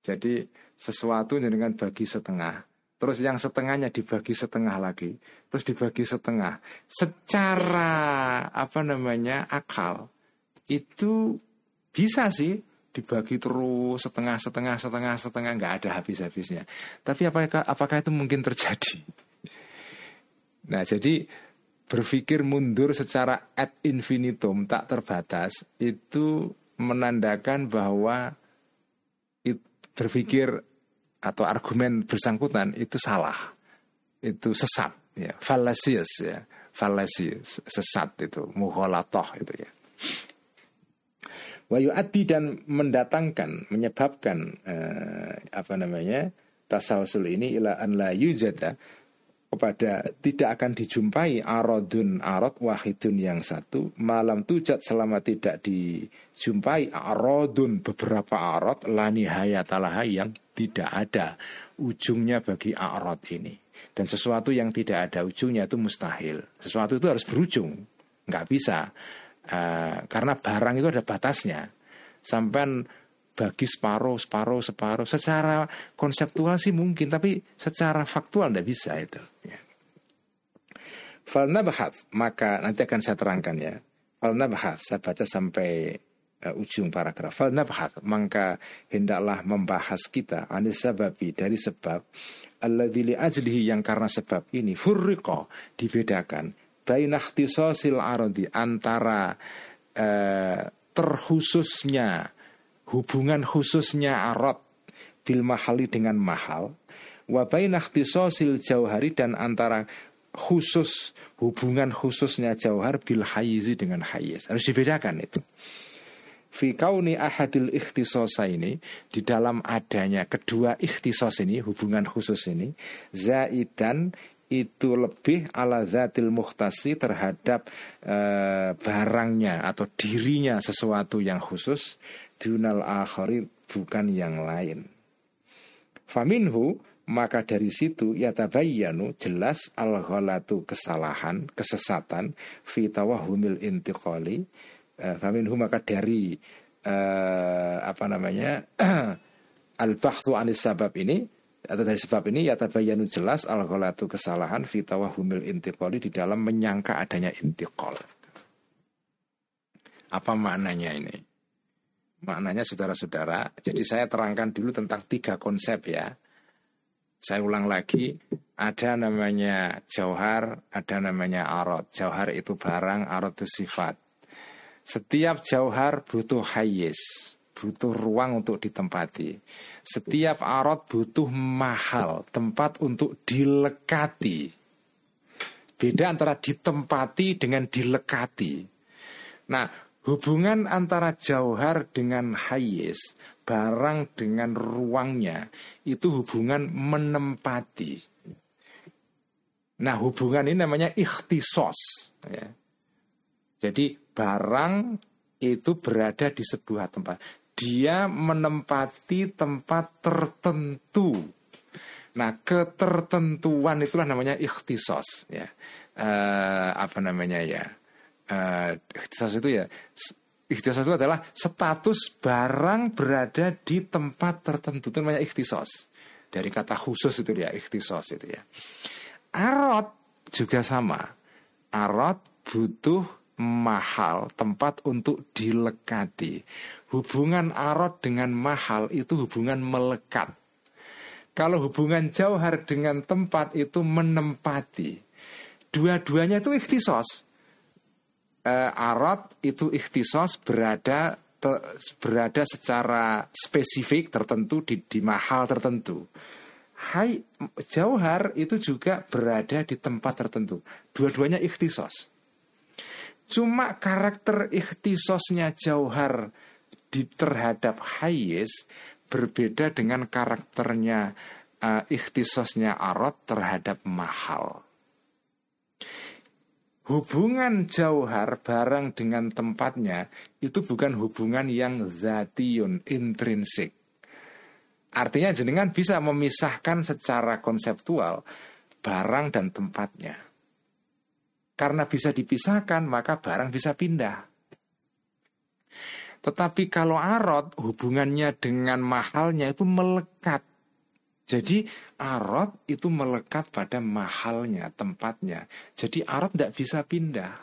Jadi sesuatu dengan bagi setengah, terus yang setengahnya dibagi setengah lagi, terus dibagi setengah. Secara apa namanya akal itu bisa sih dibagi terus setengah setengah setengah setengah nggak ada habis-habisnya. Tapi apakah apakah itu mungkin terjadi? Nah jadi berpikir mundur secara ad infinitum tak terbatas itu menandakan bahwa berpikir atau argumen bersangkutan itu salah. Itu sesat ya. Fallacious ya. Fallacious sesat itu. Muholatoh itu ya. Wayuati dan mendatangkan menyebabkan eh, apa namanya tasawsul ini ila an la yujada kepada tidak akan dijumpai arodun arod wahidun yang satu. Malam tujat selama tidak dijumpai arodun beberapa arod lani hayatalaha yang tidak ada ujungnya bagi arod ini. Dan sesuatu yang tidak ada ujungnya itu mustahil. Sesuatu itu harus berujung. Nggak bisa. Uh, karena barang itu ada batasnya. Sampai bagi separuh, separuh, separuh. Secara konseptual sih mungkin, tapi secara faktual tidak bisa itu. Ya. Falnabahat, maka nanti akan saya terangkan ya. Falnabahat, saya baca sampai uh, ujung paragraf. Falnabahat, maka hendaklah membahas kita anis sababi dari sebab alladzi ajlihi yang karena sebab ini furriqa dibedakan bainakhtisasil ardi antara uh, terkhususnya hubungan khususnya arot bil mahali dengan mahal wa bainakhtisasil jauhari dan antara khusus hubungan khususnya jauhar bil hayizi dengan hayiz harus dibedakan itu. Fi kauni ahadil ikhtisosa ini di dalam adanya kedua ikhtisos ini hubungan khusus ini zaidan itu lebih ala zatil muhtasi terhadap e, barangnya atau dirinya sesuatu yang khusus dunal akhari bukan yang lain. Faminhu maka dari situ ya tabayyanu jelas al kesalahan, kesesatan fi tawahumil intiqali. Uh, faminhu maka dari uh, apa namanya al bahthu anis sabab ini atau dari sebab ini ya tabayyanu jelas al kesalahan fi tawahumil intiqali di dalam menyangka adanya intiqal. Apa maknanya ini? Maknanya saudara-saudara, jadi saya terangkan dulu tentang tiga konsep ya. Saya ulang lagi, ada namanya jauhar, ada namanya arot. Jauhar itu barang, arot itu sifat. Setiap jauhar butuh hayis, butuh ruang untuk ditempati. Setiap arot butuh mahal, tempat untuk dilekati. Beda antara ditempati dengan dilekati. Nah, Hubungan antara jauhar dengan hayis, barang dengan ruangnya, itu hubungan menempati. Nah hubungan ini namanya ikhtisos. Ya. Jadi barang itu berada di sebuah tempat. Dia menempati tempat tertentu. Nah ketertentuan itulah namanya ikhtisos. Ya. Uh, apa namanya ya? Uh, ikhtisas itu ya ikhtisas itu adalah status barang berada di tempat tertentu. Itu namanya ikhtisas dari kata khusus itu dia ikhtisas itu ya. Arot juga sama. Arot butuh mahal tempat untuk dilekati. Hubungan arot dengan mahal itu hubungan melekat. Kalau hubungan jauhar dengan tempat itu menempati. Dua-duanya itu ikhtisos uh, arad itu ikhtisos berada te, berada secara spesifik tertentu di, di mahal tertentu. Hai jauhar itu juga berada di tempat tertentu. Dua-duanya ikhtisos. Cuma karakter ikhtisosnya jauhar di terhadap hayis berbeda dengan karakternya uh, ikhtisosnya arot terhadap mahal. Hubungan jauhar barang dengan tempatnya itu bukan hubungan yang zatiyun, intrinsik. Artinya jenengan bisa memisahkan secara konseptual barang dan tempatnya. Karena bisa dipisahkan maka barang bisa pindah. Tetapi kalau arot hubungannya dengan mahalnya itu melekat. Jadi arot itu melekat pada mahalnya, tempatnya. Jadi arot tidak bisa pindah.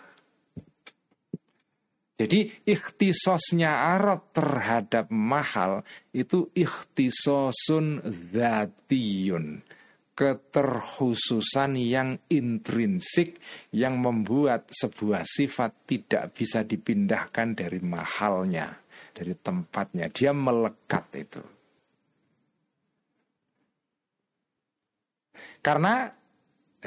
Jadi ikhtisosnya arot terhadap mahal itu ikhtisosun zatiyun. Keterkhususan yang intrinsik yang membuat sebuah sifat tidak bisa dipindahkan dari mahalnya, dari tempatnya. Dia melekat itu. Karena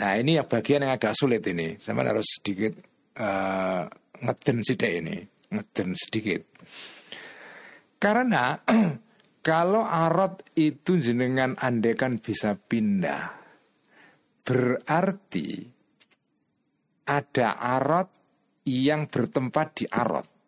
nah ini yang bagian yang agak sulit ini. Saya harus sedikit uh, ngeden sidik ini, ngeden sedikit. Karena kalau arot itu jenengan andekan bisa pindah, berarti ada arot yang bertempat di arot.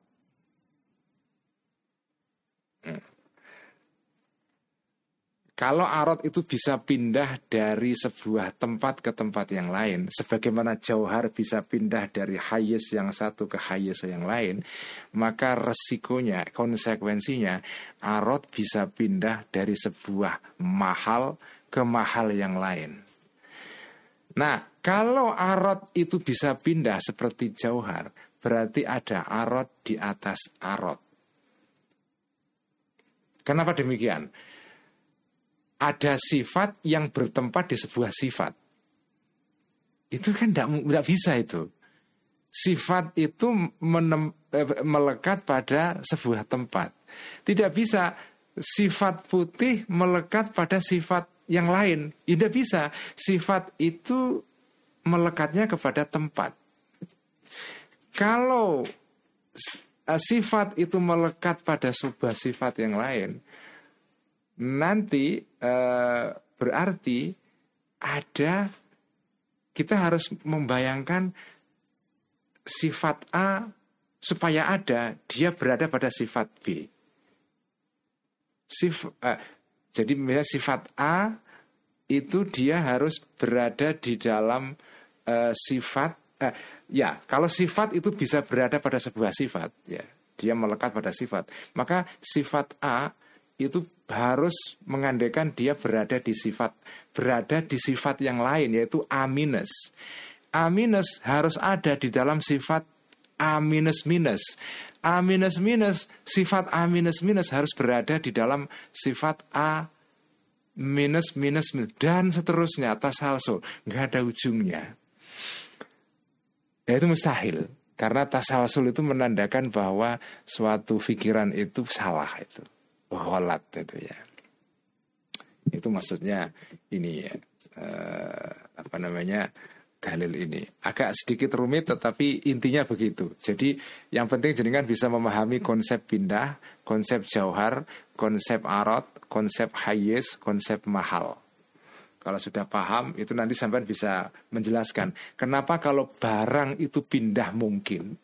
Kalau arot itu bisa pindah dari sebuah tempat ke tempat yang lain, sebagaimana jauhar bisa pindah dari hayes yang satu ke hayes yang lain, maka resikonya, konsekuensinya, arot bisa pindah dari sebuah mahal ke mahal yang lain. Nah, kalau arot itu bisa pindah seperti jauhar, berarti ada arot di atas arot. Kenapa demikian? Ada sifat yang bertempat di sebuah sifat. Itu kan tidak bisa itu. Sifat itu menem, eh, melekat pada sebuah tempat. Tidak bisa sifat putih melekat pada sifat yang lain. Tidak bisa. Sifat itu melekatnya kepada tempat. Kalau eh, sifat itu melekat pada sebuah sifat yang lain, nanti uh, berarti ada kita harus membayangkan sifat A supaya ada dia berada pada sifat B. Sif, uh, jadi misalnya sifat A itu dia harus berada di dalam uh, sifat uh, ya kalau sifat itu bisa berada pada sebuah sifat ya dia melekat pada sifat maka sifat A itu harus mengandaikan dia berada di sifat berada di sifat yang lain yaitu A. A harus ada di dalam sifat A. A sifat A harus berada di dalam sifat A minus minus, minus dan seterusnya atas tasalsul nggak ada ujungnya. Ya itu mustahil karena tasalsul itu menandakan bahwa suatu pikiran itu salah itu gholat itu ya. Itu maksudnya ini ya uh, apa namanya dalil ini agak sedikit rumit tetapi intinya begitu. Jadi yang penting jenengan bisa memahami konsep pindah, konsep jauhar, konsep arot, konsep hayes, konsep mahal. Kalau sudah paham itu nanti sampai bisa menjelaskan kenapa kalau barang itu pindah mungkin,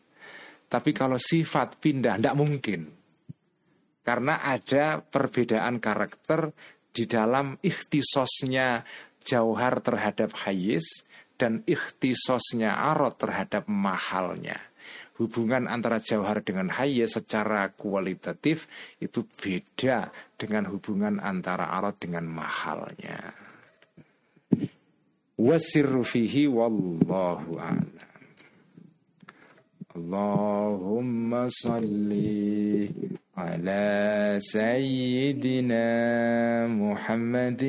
tapi kalau sifat pindah tidak mungkin. Karena ada perbedaan karakter di dalam ikhtisosnya jauhar terhadap hayis dan ikhtisosnya arot terhadap mahalnya. Hubungan antara jauhar dengan hayis secara kualitatif itu beda dengan hubungan antara arot dengan mahalnya. Wasirru fihi wallahu a'lam. Allahumma salli على سيدنا محمد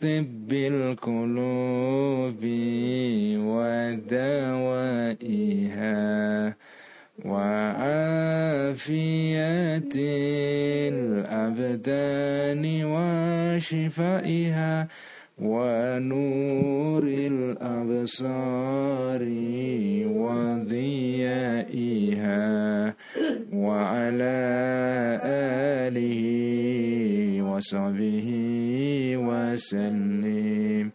طب القلوب ودوائها وعافية الأبدان وشفائها ونور الأبصار وضيائها. وعلى آله وصحبه وسلم.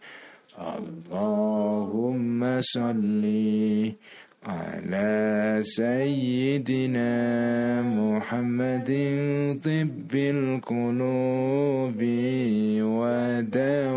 اللهم صلِّ على سيدنا محمد طب القلوب ودوائها.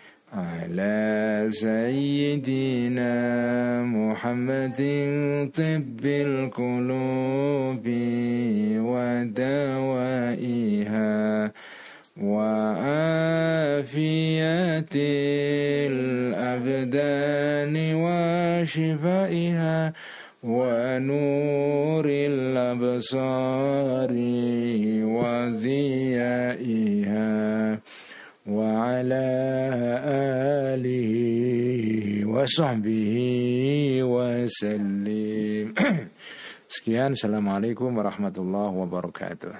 على سيدنا محمد طب القلوب ودوائها وعافية الأبدان وشفائها ونور الأبصار وضيائها. وعلى آله وصحبه وسلم Sekian, Assalamualaikum warahmatullahi wabarakatuh.